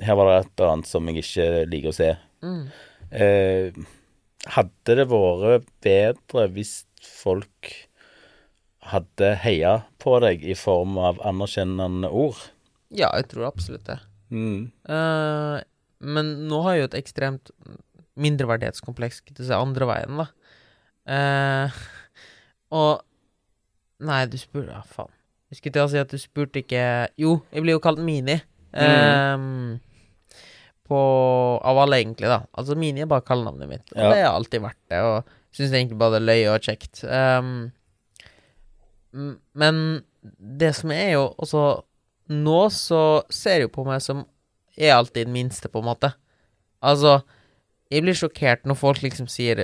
Her var det et eller annet som jeg ikke liker å se. mm, Eh, hadde det vært bedre hvis folk hadde heia på deg i form av anerkjennende ord? ja, jeg tror absolutt det. Mm. Uh, men nå har jeg jo et ekstremt mindreverdighetskompleks til se, andre veien, da. Uh, og Nei, du spurte Ja, faen. Jeg skulle til å si at du spurte ikke Jo, jeg blir jo kalt Mini. Eh, på Av alle, egentlig, da. Altså, Mini er bare kallenavnet mitt, og Ja. det har alltid vært det. Og syns egentlig bare det er løye og kjekt. Um, men det som er jo også Nå så ser jo på meg som er alltid den minste, på en måte. Altså, jeg blir sjokkert når folk liksom sier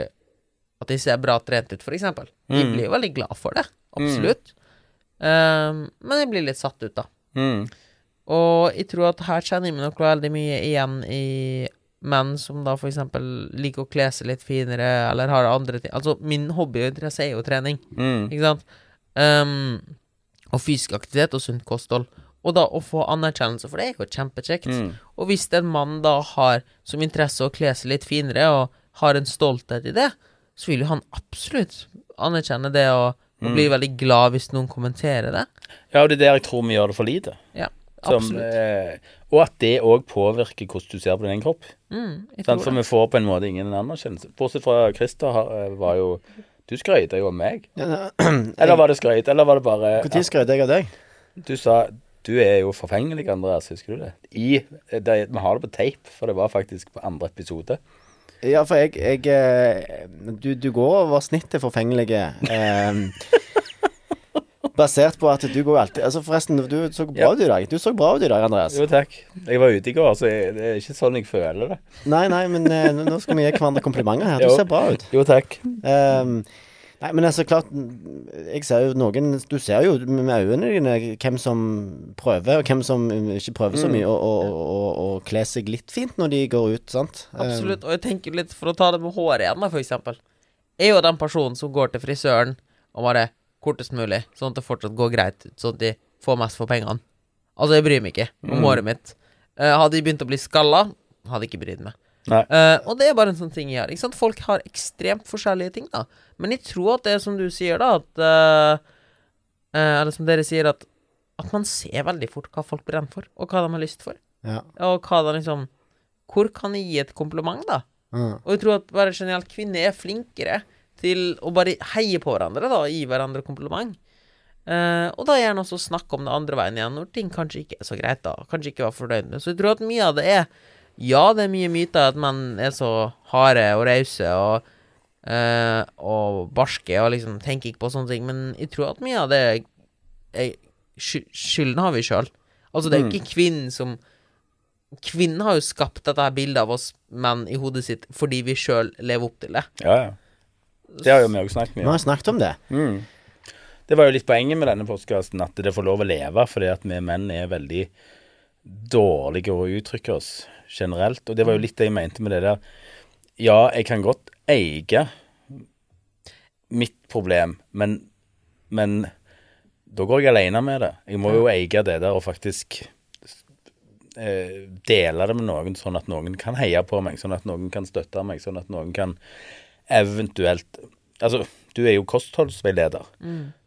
at de ser bra trent ut, for eksempel. Mm. blir jo veldig glad for det. Absolutt. Um, men jeg blir litt satt ut, da. Mm. Og jeg tror at her kjenner meg nok veldig mye igjen i menn som da eksempel liker å kle seg litt finere, eller har andre ting Altså, min hobby og interesse er jo trening, Mm. ikke sant? Um, og fysisk aktivitet og sunt kosthold. Og da å få anerkjennelse for det er jo kjempekjekt. Mm. Og hvis en mann da har som interesse å kle seg litt finere, og har en stolthet i det, så vil jo han absolutt anerkjenne det, og, og bli veldig glad hvis noen kommenterer det. Ja, og det er der jeg tror vi gjør det for lite. Ja, Som, eh, og at det òg påvirker hvordan du ser på din egen kropp. Mm, sånn? For vi får på en måte ingen anerkjennelse. Bortsett fra Christer eh, var jo Du skrøyta jo av meg. Eller var det skrøyt? Eller var det bare Når skrøt jeg av deg? Du sa du er jo forfengelig, Andreas. Husker du det? I, det? Vi har det på tape, for det var faktisk på andre episode. Ja, for jeg, jeg eh, du, du går over snittet forfengelige. Eh, basert på at du går alltid Altså Forresten, du så bra Ja. ut i dag. Du så bra ut i dag, Andreas. Jo, takk. Jeg var ute i går, så jeg, det er ikke sånn jeg føler det. Nei, nei, men eh, nå- skal vi gi hverandre komplimenter her. Du Jo. ser bra ut. Jo, takk. Um, nei, men altså, klart Jeg ser jo noen Du ser jo med øynene dine hvem som prøver, og hvem som ikke prøver så mye, og, og, og, og kle seg litt fint når de går ut, sant? Ehm, Absolutt. Og jeg tenker litt, for å ta det med håret igjen, da, for eksempel. Jeg er jo den personen som går til frisøren og bare kortest mulig, sånn at det fortsatt går greit sånn at de får mest for pengene. Altså, jeg bryr meg ikke om håret mitt. Uh, hadde de begynt å bli skalla, hadde jeg ikke brydd meg. Eh, og det er bare en sånn ting jeg gjør. Ikke sant? Folk har ekstremt forskjellige ting, da. Men jeg tror at det er som du sier, da, at uh, Eller som dere sier, at At man ser veldig fort hva folk brenner for, og hva de har lyst for. ja. Og hva de liksom Hvor kan jeg gi et kompliment, da? Mm. Og jeg tror at bare generelt kvinner er flinkere til å bare heie på hverandre, da, og gi hverandre kompliment. Uh, og da gjerne også snakke om det andre veien igjen, når ting kanskje ikke er så greit, da. Kanskje ikke var fornøyd med. Så jeg tror at mye av det er Ja, det er mye myter at menn er så harde og rause og uh, og barske og liksom tenker ikke på sånne ting, men jeg tror at mye av det er, er, Skylden har vi sjøl. Altså, det er jo ikke kvinnen som Kvinnen har jo skapt dette bildet av oss menn i hodet sitt fordi vi sjøl lever opp til det. Ja, ja. Det har jo vi òg snakket Vi mye om. har snakket om det. Mm. Det var jo litt poenget med denne postkassen, at det får lov å leve, fordi at vi menn er veldig dårlige å uttrykke oss generelt. Og det var jo litt det jeg mente med det der. Ja, jeg kan godt eie mitt problem, men, men da går jeg alene med det. Jeg må jo eie det der og faktisk eh, dele det med noen, sånn at noen kan heie på meg, sånn at noen kan støtte meg, sånn at noen kan eventuelt Altså, du er jo kostholdsveileder.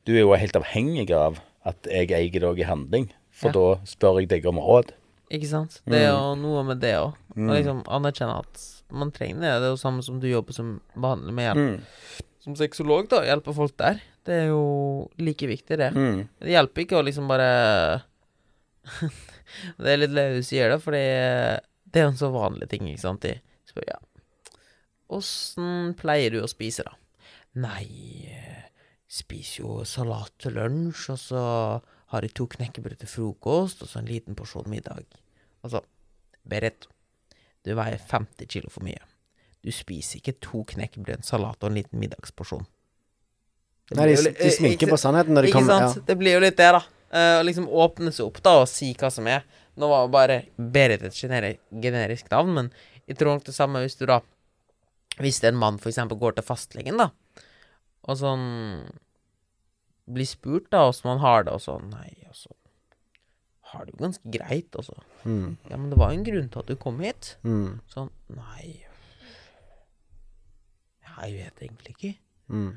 Du er jo helt avhengig av at jeg eier deg i handling, for Ja. da spør jeg deg om råd. Ikke sant? Det er jo noe med det òg. Og liksom anerkjenne at man trenger det. Det er jo samme som du jobber som behandler med hjelp. Som sexolog, da. hjelper folk der. Det er jo like viktig, det. Mm. Det hjelper ikke å liksom bare Det er litt løye du sier det, fordi det er jo en så vanlig ting, ikke sant. De spør ja Åssen pleier du å spise, da? Nei, eh, spiser jo salat til lunsj, og så har jeg to knekkebrød til frokost, og så en liten porsjon middag. Altså, Berit, du veier 50 kilo for mye. Du spiser ikke to knekkebrød, en salat og en liten middagsporsjon. Nei, de, de sminker på sannheten når de kommer. ikke sant. sant? Det blir jo litt det, da. Eh, Å liksom åpne seg opp da og si hva som er. Nå var jo bare Berit et generisk navn, men jeg tror nok det samme hvis du da Hvis en mann eksempel går til fastlegen, da, og sånn Blir spurt da åssen man har det, og sånn Nei, altså Har det jo ganske greit, altså. Ja. Mm, Ja, men det var jo en grunn til at du kom hit. mm, Sånn Nei Jeg vet egentlig ikke. mm.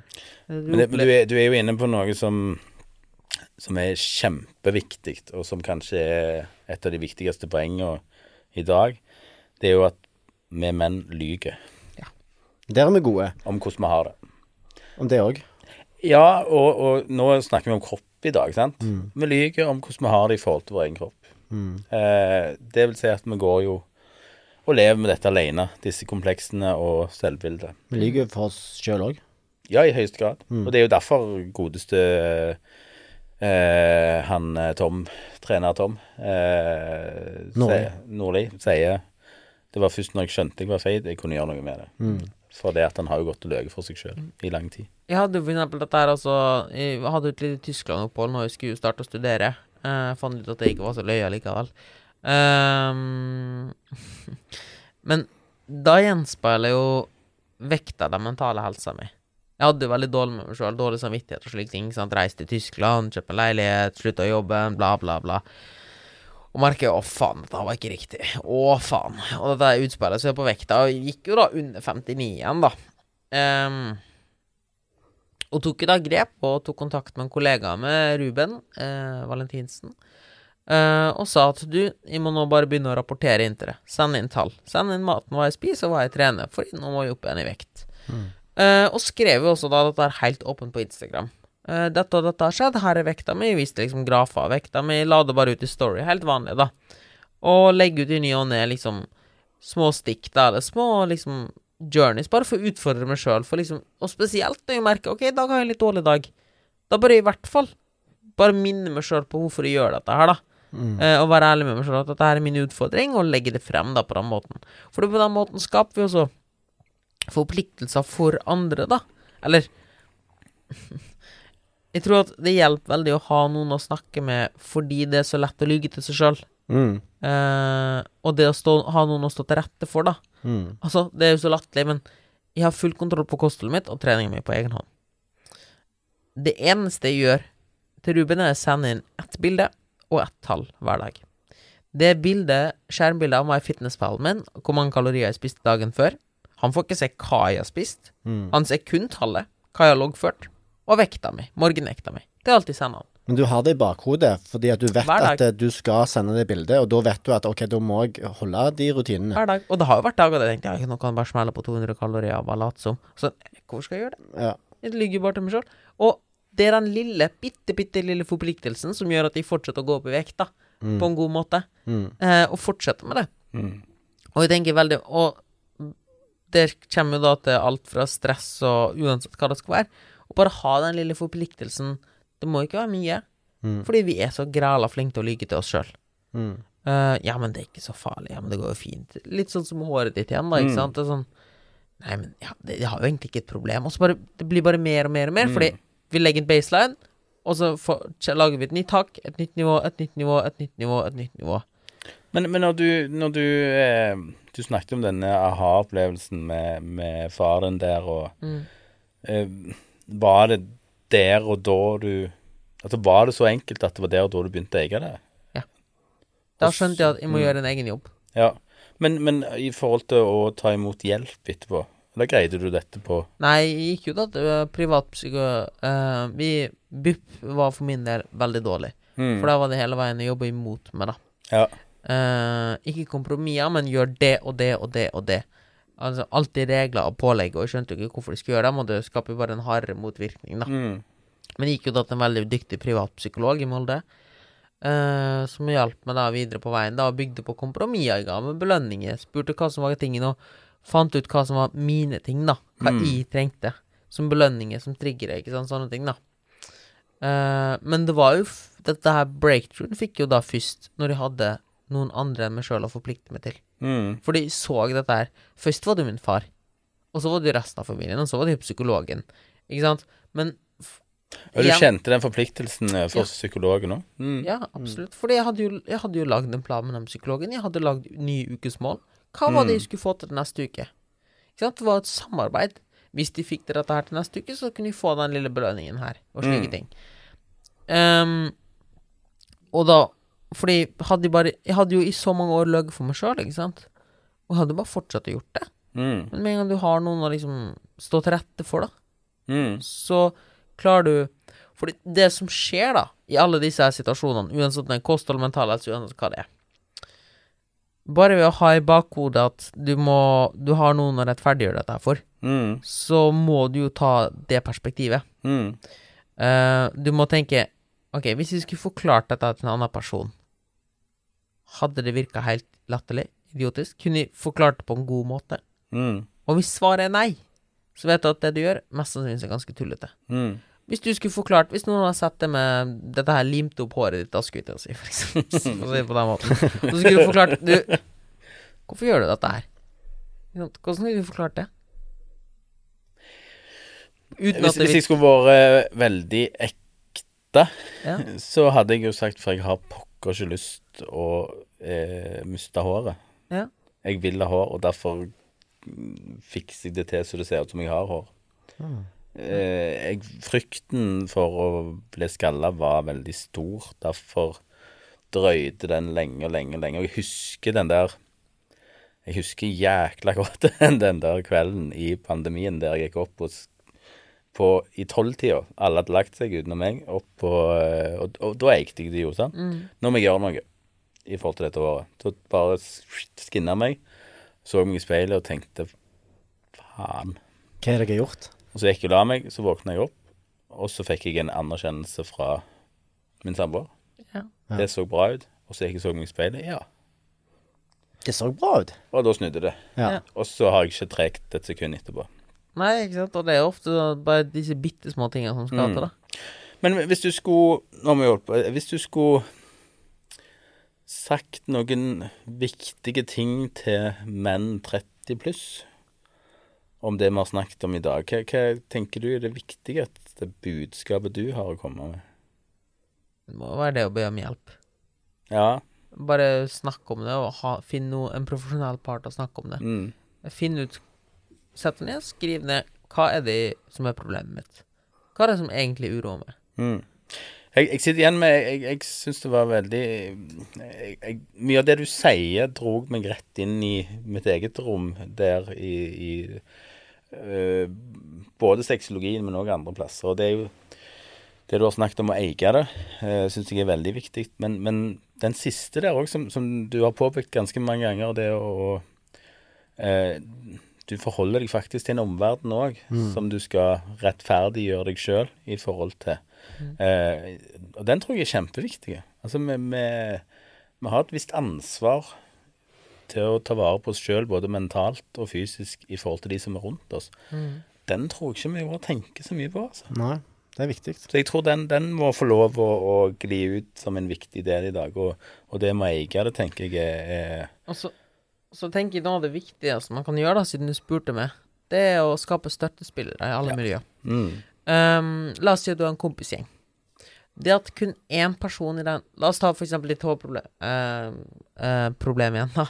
Du Men, det, du, er, du er jo inne på noe som, som er kjempeviktig, og som kanskje er et av de viktigste poengene i dag. Det er jo at vi menn lyver Der er vi gode. om hvordan vi har det. Om det òg. Ja, og, og nå snakker vi om kropp i dag, sant? Vi lyver om hvordan vi har det i forhold til vår egen kropp. Mm. Eh, det vil si at vi går jo og lever med dette alene, disse kompleksene og selvbildet. Vi lyver for oss sjøl òg. Ja, i høyeste grad. Og det er jo derfor godeste eh, han eh, Tom, trener Tom, eh, Nordli. sier- det var først når jeg skjønte jeg var feit, jeg kunne gjøre noe med det. For det at han har jo gått og løyet for seg sjøl i lang tid. Jeg hadde for eksempel dette her, altså Jeg hadde et lite Tyskland-opphold når jeg skulle starte å studere. Jeg fant ut at det ikke var så løye likevel. Um, men da gjenspeiler jo vekta den mentale helsa mi. Jeg hadde jo veldig dårlig med meg sjøl, dårlig samvittighet og slike ting. sant? Reiste til Tyskland, kjøpte leilighet, slutta jobbe, bla, bla, bla. Og merker å faen, dette var ikke riktig. Å faen. Og dette utspillet seg på vekta, og gikk jo da under 59 igjen, da. Um, og tok jo da grep og tok kontakt med en kollega med Ruben eh, Valentinsen. eh, og sa at du, jeg må nå bare begynne å rapportere inn til det. Send inn tall. Send inn maten, hva jeg spiser, og hva jeg trener. For nå må jeg opp igjen i vekt. Eh, og skrev jo også da dette er helt åpent på Instagram. Eh, dette og dette har skjedd, her er vekta mi. Viste liksom grafer av vekta mi. La det bare ut i story. Helt vanlig, da. Og legge ut i ny og ne liksom små stikk, da, eller små liksom journeys, bare for å utfordre meg sjøl. Liksom, og spesielt når jeg merker Ok, i dag har jeg en litt dårlig dag. Da bør jeg i hvert fall bare minne meg sjøl på hvorfor jeg gjør dette her, da. Eh, og være ærlig med meg sjøl at dette er min utfordring, og legge det frem da på den måten. For på den måten skaper vi også forpliktelser for andre, da. Eller Jeg tror at det hjelper veldig å ha noen å snakke med fordi det er så lett å lyge til seg sjøl. Mm. Eh, og det å stå, ha noen å stå til rette for, da. Mm. Altså, det er jo så latterlig, men jeg har full kontroll på kostholdet mitt og treningen min på egen hånd. Det eneste jeg gjør til Ruben, er å sende inn ett bilde og ett tall hver dag. Det bildet, skjermbildet av fitnesspallen min, hvor mange kalorier jeg spiste dagen før. Han får ikke se hva jeg har spist. Mm. Han ser kun tallet, hva jeg har loggført, og vekta mi, morgenvekta mi. Det er jeg sender han. Men du har det i bakhodet, fordi at du vet at eh, du skal sende det bildet, og da vet du at ok, da må jeg holde de rutinene. Hver dag. Og det har jo vært dager der jeg tenkte ja, nå kan jeg bare smelle på 200 kalorier og late som. Så hvor skal jeg gjøre det? Ja. Jeg ligger bare til meg sjøl. Og det er den lille, bitte, bitte lille forpliktelsen som gjør at jeg fortsetter å gå opp i vekt, da. På en god måte. Mm. Eh, og fortsette med det. Mm. Og jeg tenker veldig Og det kommer jo da til alt fra stress og uansett hva det skal være. Og bare ha den lille forpliktelsen. Det må ikke være mye. Mm. Fordi vi er så græla flinke til å lyge til oss sjøl. Mm. ja, men det er ikke så farlig. Ja, men det går jo fint. Litt sånn som håret ditt igjen, da, ikke Mm. sant. Det er sånn Nei, men ja, det, jeg har jo egentlig ikke et problem. Og så bare Det blir bare mer og mer og mer, Mm. fordi vi legger en baseline, og så får, lager vi et nytt tak, et nytt nivå, et nytt nivå, et nytt nivå, et nytt nivå. Men, men når du, når du eh, Du snakket om denne aha-opplevelsen med, med faren der, og Mm. eh, Var det der og da du Altså, var det så enkelt at det var der og da du begynte å eie det? Ja. Da skjønte jeg at jeg må Mm. gjøre en egen jobb. Ja. Men, men i forhold til å ta imot hjelp etterpå, eller greide du dette på Nei, jeg gikk jo da til øh, privatpsyko... Uh, vi BUP var for min del veldig dårlig. Mm. For da var det hele veien å jobbe imot meg, da. Ja. Uh, ikke kompromisser, men gjør det og det og det og det. Altså alltid regler og pålegg, og jeg skjønte jo ikke hvorfor de skulle gjøre dem, og det skaper jo bare en hardere motvirkning, da. Mm. Men jeg gikk jo da til en veldig dyktig privatpsykolog i Molde, uh, som hjalp meg da videre på veien, da, og bygde på kompromisser jeg ga med belønninger, spurte hva som var tingene, og fant ut hva som var mine ting, da, hva Mm. jeg trengte, som belønninger, som triggere, ikke sant, sånne ting, da. Uh, men det var jo Dette her breakthroughen fikk jo da først når jeg hadde noen andre enn meg sjøl å forplikte meg til. Mm. For de så dette her Først var det min far, og så var det resten av familien, og så var det psykologen. Ikke sant? Men Og du kjente den forpliktelsen for Ja. psykologen òg? Mm. Ja, absolutt. Fordi jeg hadde jo, jeg hadde jo lagd en plan med den psykologen. Jeg hadde lagd nye ukesmål. Hva var det jeg skulle få til neste uke? Ikke sant? Det var et samarbeid. Hvis de fikk til dette her til neste uke, så kunne de få den lille belønningen her, og slike Mm. ting. Um, og da Fordi hadde jeg bare Jeg hadde jo i så mange år løyet for meg sjøl, ikke sant? Og jeg hadde bare fortsatt å gjort det. Mm. Men med en gang du har noen å liksom stå til rette for, da, Mm. så klarer du Fordi det som skjer, da, i alle disse her situasjonene, uansett om det er kosthold, mental helse, uansett hva det er Bare ved å ha i bakhodet at du må Du har noen å rettferdiggjøre dette her for, Mm. så må du jo ta det perspektivet. Mm. Eh, du må tenke Ok, hvis vi skulle forklart dette til en annen person, hadde det virka helt latterlig? Idiotisk? Kunne vi forklart det på en god måte? Mm. Og hvis svaret er nei, så vet du at det du gjør, mest sannsynligvis er ganske tullete. Mm. Hvis du skulle forklart Hvis noen har sett det med Dette her limte opp håret ditt, da skulle jeg si, for eksempel. For å si det på den måten. Så skulle du forklart Du, hvorfor gjør du dette her? Hvordan skulle du forklart det? Hvis, det hvis jeg skulle vært veldig ekte, Ja. så hadde jeg jo sagt for jeg har pokker ikke lyst å eh, miste håret. Ja. Jeg vil ha hår, og derfor mm, fikser jeg det til så det ser ut som jeg har hår. Eh, jeg, frykten for å bli skalla var veldig stor. Derfor drøyde den lenge og lenge og lenge. Og jeg husker den der Jeg husker jækla godt den, den der kvelden i pandemien der jeg gikk opp hos på, i tolvtida. Alle hadde lagt seg utenom meg. Opp på, og, og, og da eikte jeg det jo, sant. Nå må jeg gjøre noe i forhold til dette året. Så bare skinna meg, så meg i speilet og tenkte faen. Hva er det jeg har gjort? Og så gikk jeg og la meg, så våkna jeg opp, og så fikk jeg en anerkjennelse fra min samboer. Ja. Det så bra ut. Og så gikk jeg så meg i speilet. Ja. Det så bra ut. Og da snudde det. Ja. Ja. Og så har jeg ikke trekt et sekund etterpå. Nei, ikke sant? Og det er ofte bare disse bitte små tingene som skal Mm. til, da. Men hvis du skulle Nå må vi holde på Hvis du skulle sagt noen viktige ting til menn 30 pluss om det vi har snakket om i dag, hva, hva tenker du er det viktigste budskapet du har å komme med? Det må være det å be om hjelp. Ja. Bare snakke om det, og ha, finne en profesjonell part å snakke om det. Mm. Finn ut Sett deg ned, skriv ned hva er det som er problemet mitt. Hva er det som egentlig uroer meg? Mm. Jeg, jeg sitter igjen med Jeg, jeg syns det var veldig jeg, jeg, Mye av det du sier, drog meg rett inn i mitt eget rom der i, i øh, Både sexologien, men òg andre plasser. Og det er jo det du har snakket om å eie det, uh, syns jeg er veldig viktig. Men, men den siste der òg, som, som du har påpekt ganske mange ganger, det å eh, Du forholder deg faktisk til en omverden òg, som du skal rettferdiggjøre deg sjøl i forhold til. Eh, og den tror jeg er kjempeviktig. Altså, vi, vi, vi har et visst ansvar til å ta vare på oss sjøl, både mentalt og fysisk, i forhold til de som er rundt oss, Mm. den tror jeg ikke vi bare tenker så mye på. altså. Nei, det er viktig. Så jeg tror den, den må få lov å, å gli ut som en viktig del i dag, og, og det med å eie det, tenker jeg er, er så, tenker jeg noe av det viktigste man kan gjøre, da, siden du spurte meg, det er å skape støttespillere i alle Ja. miljøer. mm, Um, la oss si at du har en kompisgjeng. Det at kun én person i den La oss ta for eksempel ditt hårproblem uh, uh, problem igjen, da.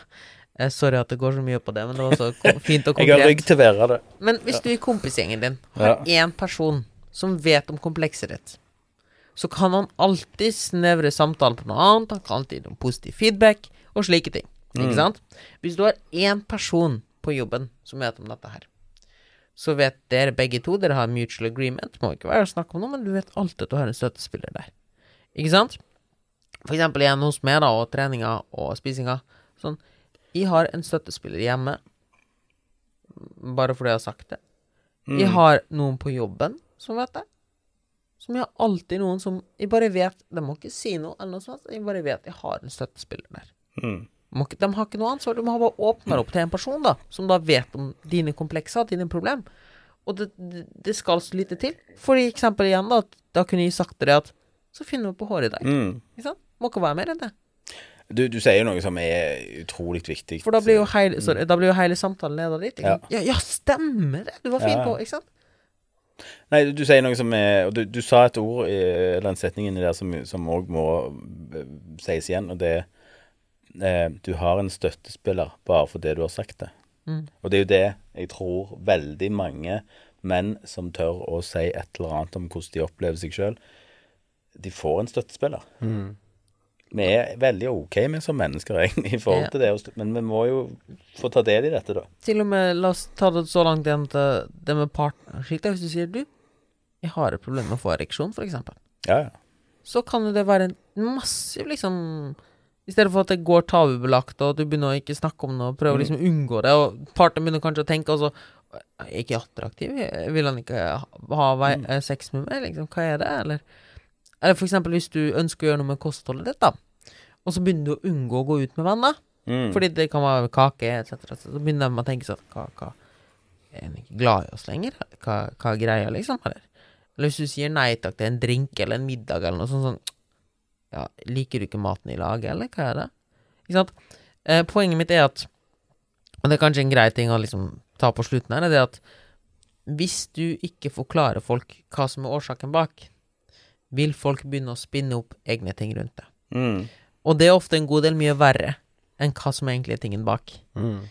Uh, sorry at det går så mye på det, men det var så fint og Jeg har rygg å det. Men hvis du i kompisgjengen din har én person som vet om komplekset ditt, så kan han alltid snevre samtalen på noe annet, han kan alltid gi noe positiv feedback og slike ting. Ikke Mm. sant? Hvis du har én person på jobben som vet om dette her, så vet dere begge to, dere har mutual agreement, må ikke være å snakke om noe, men du vet alltid at du har en støttespiller der. Ikke sant? For eksempel igjen hos meg, da, og treninga og spisinga. Sånn, jeg har en støttespiller hjemme, bare fordi jeg har sagt det. Mm. Jeg har noen på jobben som vet det. Som jeg har alltid noen som Jeg bare vet De må ikke si noe, eller noe sånt. Jeg bare vet jeg har en støttespiller der. Mm. De, har ikke noe ansvar. Du må bare åpne opp til en person da som da vet om dine komplekser, dine problem. Og det, det, skal så lite til. For eksempel igjen, da, da kunne jeg sagt til deg at Så finner vi på håret i dag. Mm. Ikke sant? Må ikke være mer enn det. Du, du sier jo noe som er utrolig viktig. For da blir jo hele, sorry, da blir jo hele samtalen leda dit. Ja. Ja. ja, stemmer det! Du var fin Ja. på, ikke sant? Nei, du, du sier noe som er du, du sa et ord i den setningen der som som òg må eh, sies igjen, og det er eh, Du har en støttespiller bare for det du har sagt det. Mm. Og det er jo det jeg tror veldig mange menn som tør å si et eller annet om hvordan de opplever seg sjøl, de får en støttespiller. Vi er veldig OK med som mennesker, egentlig, i forhold Ja. til det, men vi må jo få ta del i dette, da. Til og med, la oss ta det så langt igjen til det med partnerskikk. Hvis du sier du, jeg har et problem med å få ereksjon, for eksempel. Ja, ja. Så kan jo det være en massiv, liksom I stedet for at det går tabubelagt, og at du begynner å ikke snakke om det, og prøver liksom unngå det, og partneren begynner kanskje å tenke altså Er ikke attraktiv? Vil han ikke ha, ha eh, sex med meg? Liksom, hva er det? Eller Eller for eksempel hvis du ønsker å gjøre noe med kostholdet ditt, da, og så begynner du å unngå å gå ut med venner. Mm. Fordi det kan være kake, etc. Så begynner de å tenke sånn hva, hva, Er han ikke glad i oss lenger? Hva, hva er greia, liksom? Eller? eller hvis du sier nei takk til en drink eller en middag eller noe sånt sånn Ja, liker du ikke maten i laget, eller hva er det? Ikke sant? Eh, poenget mitt er at Og det er kanskje en grei ting å liksom ta på slutten her, er det at hvis du ikke forklarer folk hva som er årsaken bak, vil folk begynne å spinne opp egne ting rundt det. Mm. Og det er ofte en god del mye verre enn hva som egentlig er tingen bak. Mm.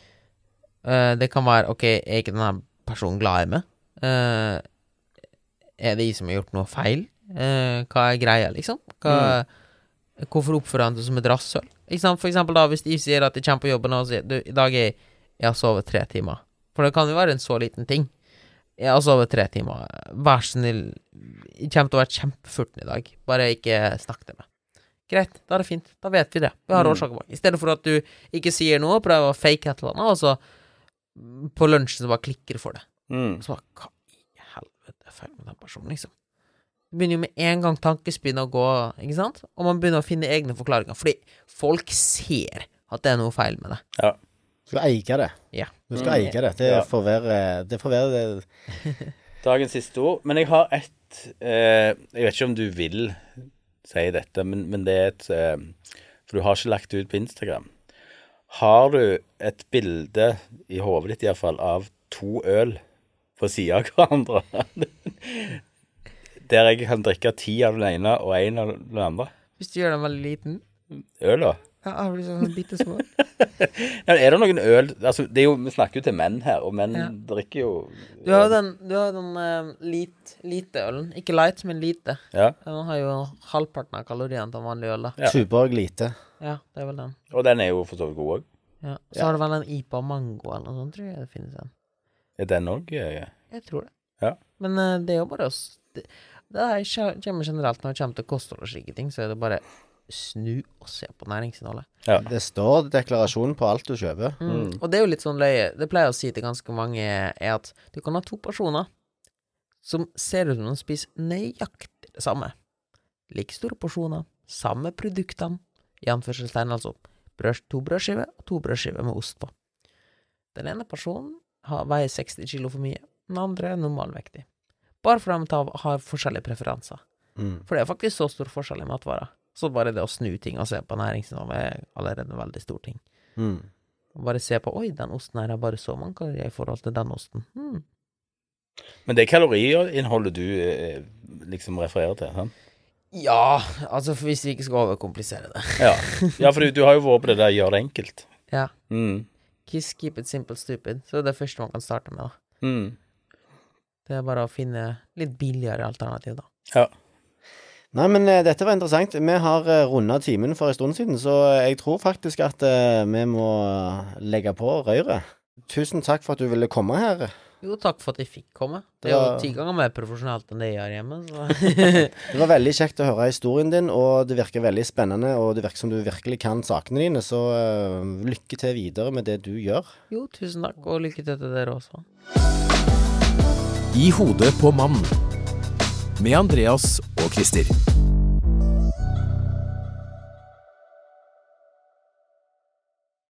Eh, det kan være OK, er ikke denne personen glad i meg? Eh, er det jeg som har gjort noe feil? Eh, hva er greia, liksom? Hva, Hvorfor oppfører han seg som et rasshøl? For eksempel da, hvis de sier at de kommer på jobben og sier du, i dag er jeg, har sovet tre timer. For det kan jo være en så liten ting. Jeg har sovet tre timer. Vær så snill, jeg kommer til å være kjempefurten i dag. Bare ikke snakk til meg. Greit, da er det fint. Da vet vi det. Vi har Mm. årsaker bak. I stedet for at du ikke sier noe, prøver å fake et eller annet, og så mm, på lunsjen så bare klikker for det. Mm. Så bare Hva i helvete er feil med den personen, liksom? Begynner jo med en gang tankespinnet å gå, ikke sant? Og man begynner å finne egne forklaringer. Fordi folk ser at det er noe feil med det. Ja. Du skal eie det. Ja. Du skal eie det. Det Ja. får være Det får være det. Dagens siste ord. Men jeg har et eh, Jeg vet ikke om du vil si dette, men, men det er et eh, For du har ikke lagt det ut på Instagram. Har du et bilde, i hodet ditt iallfall, av to øl på sida av hverandre? Der jeg kan drikke ti av den ene og én av den andre? Hvis du gjør den veldig liten Øla? Ja, jeg blir sånn bitte små. Ja, er det noen øl altså, det er jo, Vi snakker jo til menn her, og menn Ja. drikker jo Du har jo den, du har den uh, lit, lite ølen. Ikke light, men lite. Ja, Den har jo halvparten av kaloriene til en vanlig øl, da. Ja. Tuborg lite. Ja, det er vel den. Og den er jo for så vidt god òg. Ja. Så har du vel en IPA mango eller noe sånt, tror jeg det finnes en. Er den òg ja, Jeg tror det. Ja. Men uh, det er jo bare å Det, her er, kommer generelt når det kommer til kosthold og slike ting, så er det bare snu og se på næringsinnholdet. Det står deklarasjon på alt du kjøper. Mm. Og det er jo litt sånn løye. Det pleier jeg å si til ganske mange, er at du kan ha to personer som ser ut som de spiser nøyaktig det samme. Like store porsjoner, samme produktene, i anførselstegn altså, brød, to brødskiver og to brødskiver med ost på. Den ene personen har, veier 60 kilo for mye, den andre er normalvektig. Bare fordi de har forskjellige preferanser. Mm. For det er faktisk så stor forskjell i matvarer. Så bare det å snu ting og se på næringsinnholdet er allerede en veldig stor ting. Mm. Bare se på Oi, den osten her har bare så mange kalorier i forhold til den osten. Mm. Men det er kaloriinnholdet du eh, liksom refererer til? sant? Ja, altså hvis vi ikke skal overkomplisere det. Ja, ja for du, du har jo vært på det der gjør det enkelt. Ja. Mm. Kiss, keep it simple, stupid. Så det er det første man kan starte med, da. Mm. Det er bare å finne litt billigere alternativ, da. Ja. Nei, men eh, dette var interessant. Vi har uh, runda timen for en stund siden, så jeg tror faktisk at eh, vi må legge på røret. Tusen takk for at du ville komme her. Jo, takk for at jeg fikk komme. Det er Ja. jo ti ganger mer profesjonelt enn det jeg gjør hjemme, så Det var veldig kjekt å høre historien din, og det virker veldig spennende, og det virker som du virkelig kan sakene dine, så eh, lykke til videre med det du gjør. Jo, tusen takk, og lykke til til dere også. I hodet på mannen. Med Andreas og Christer.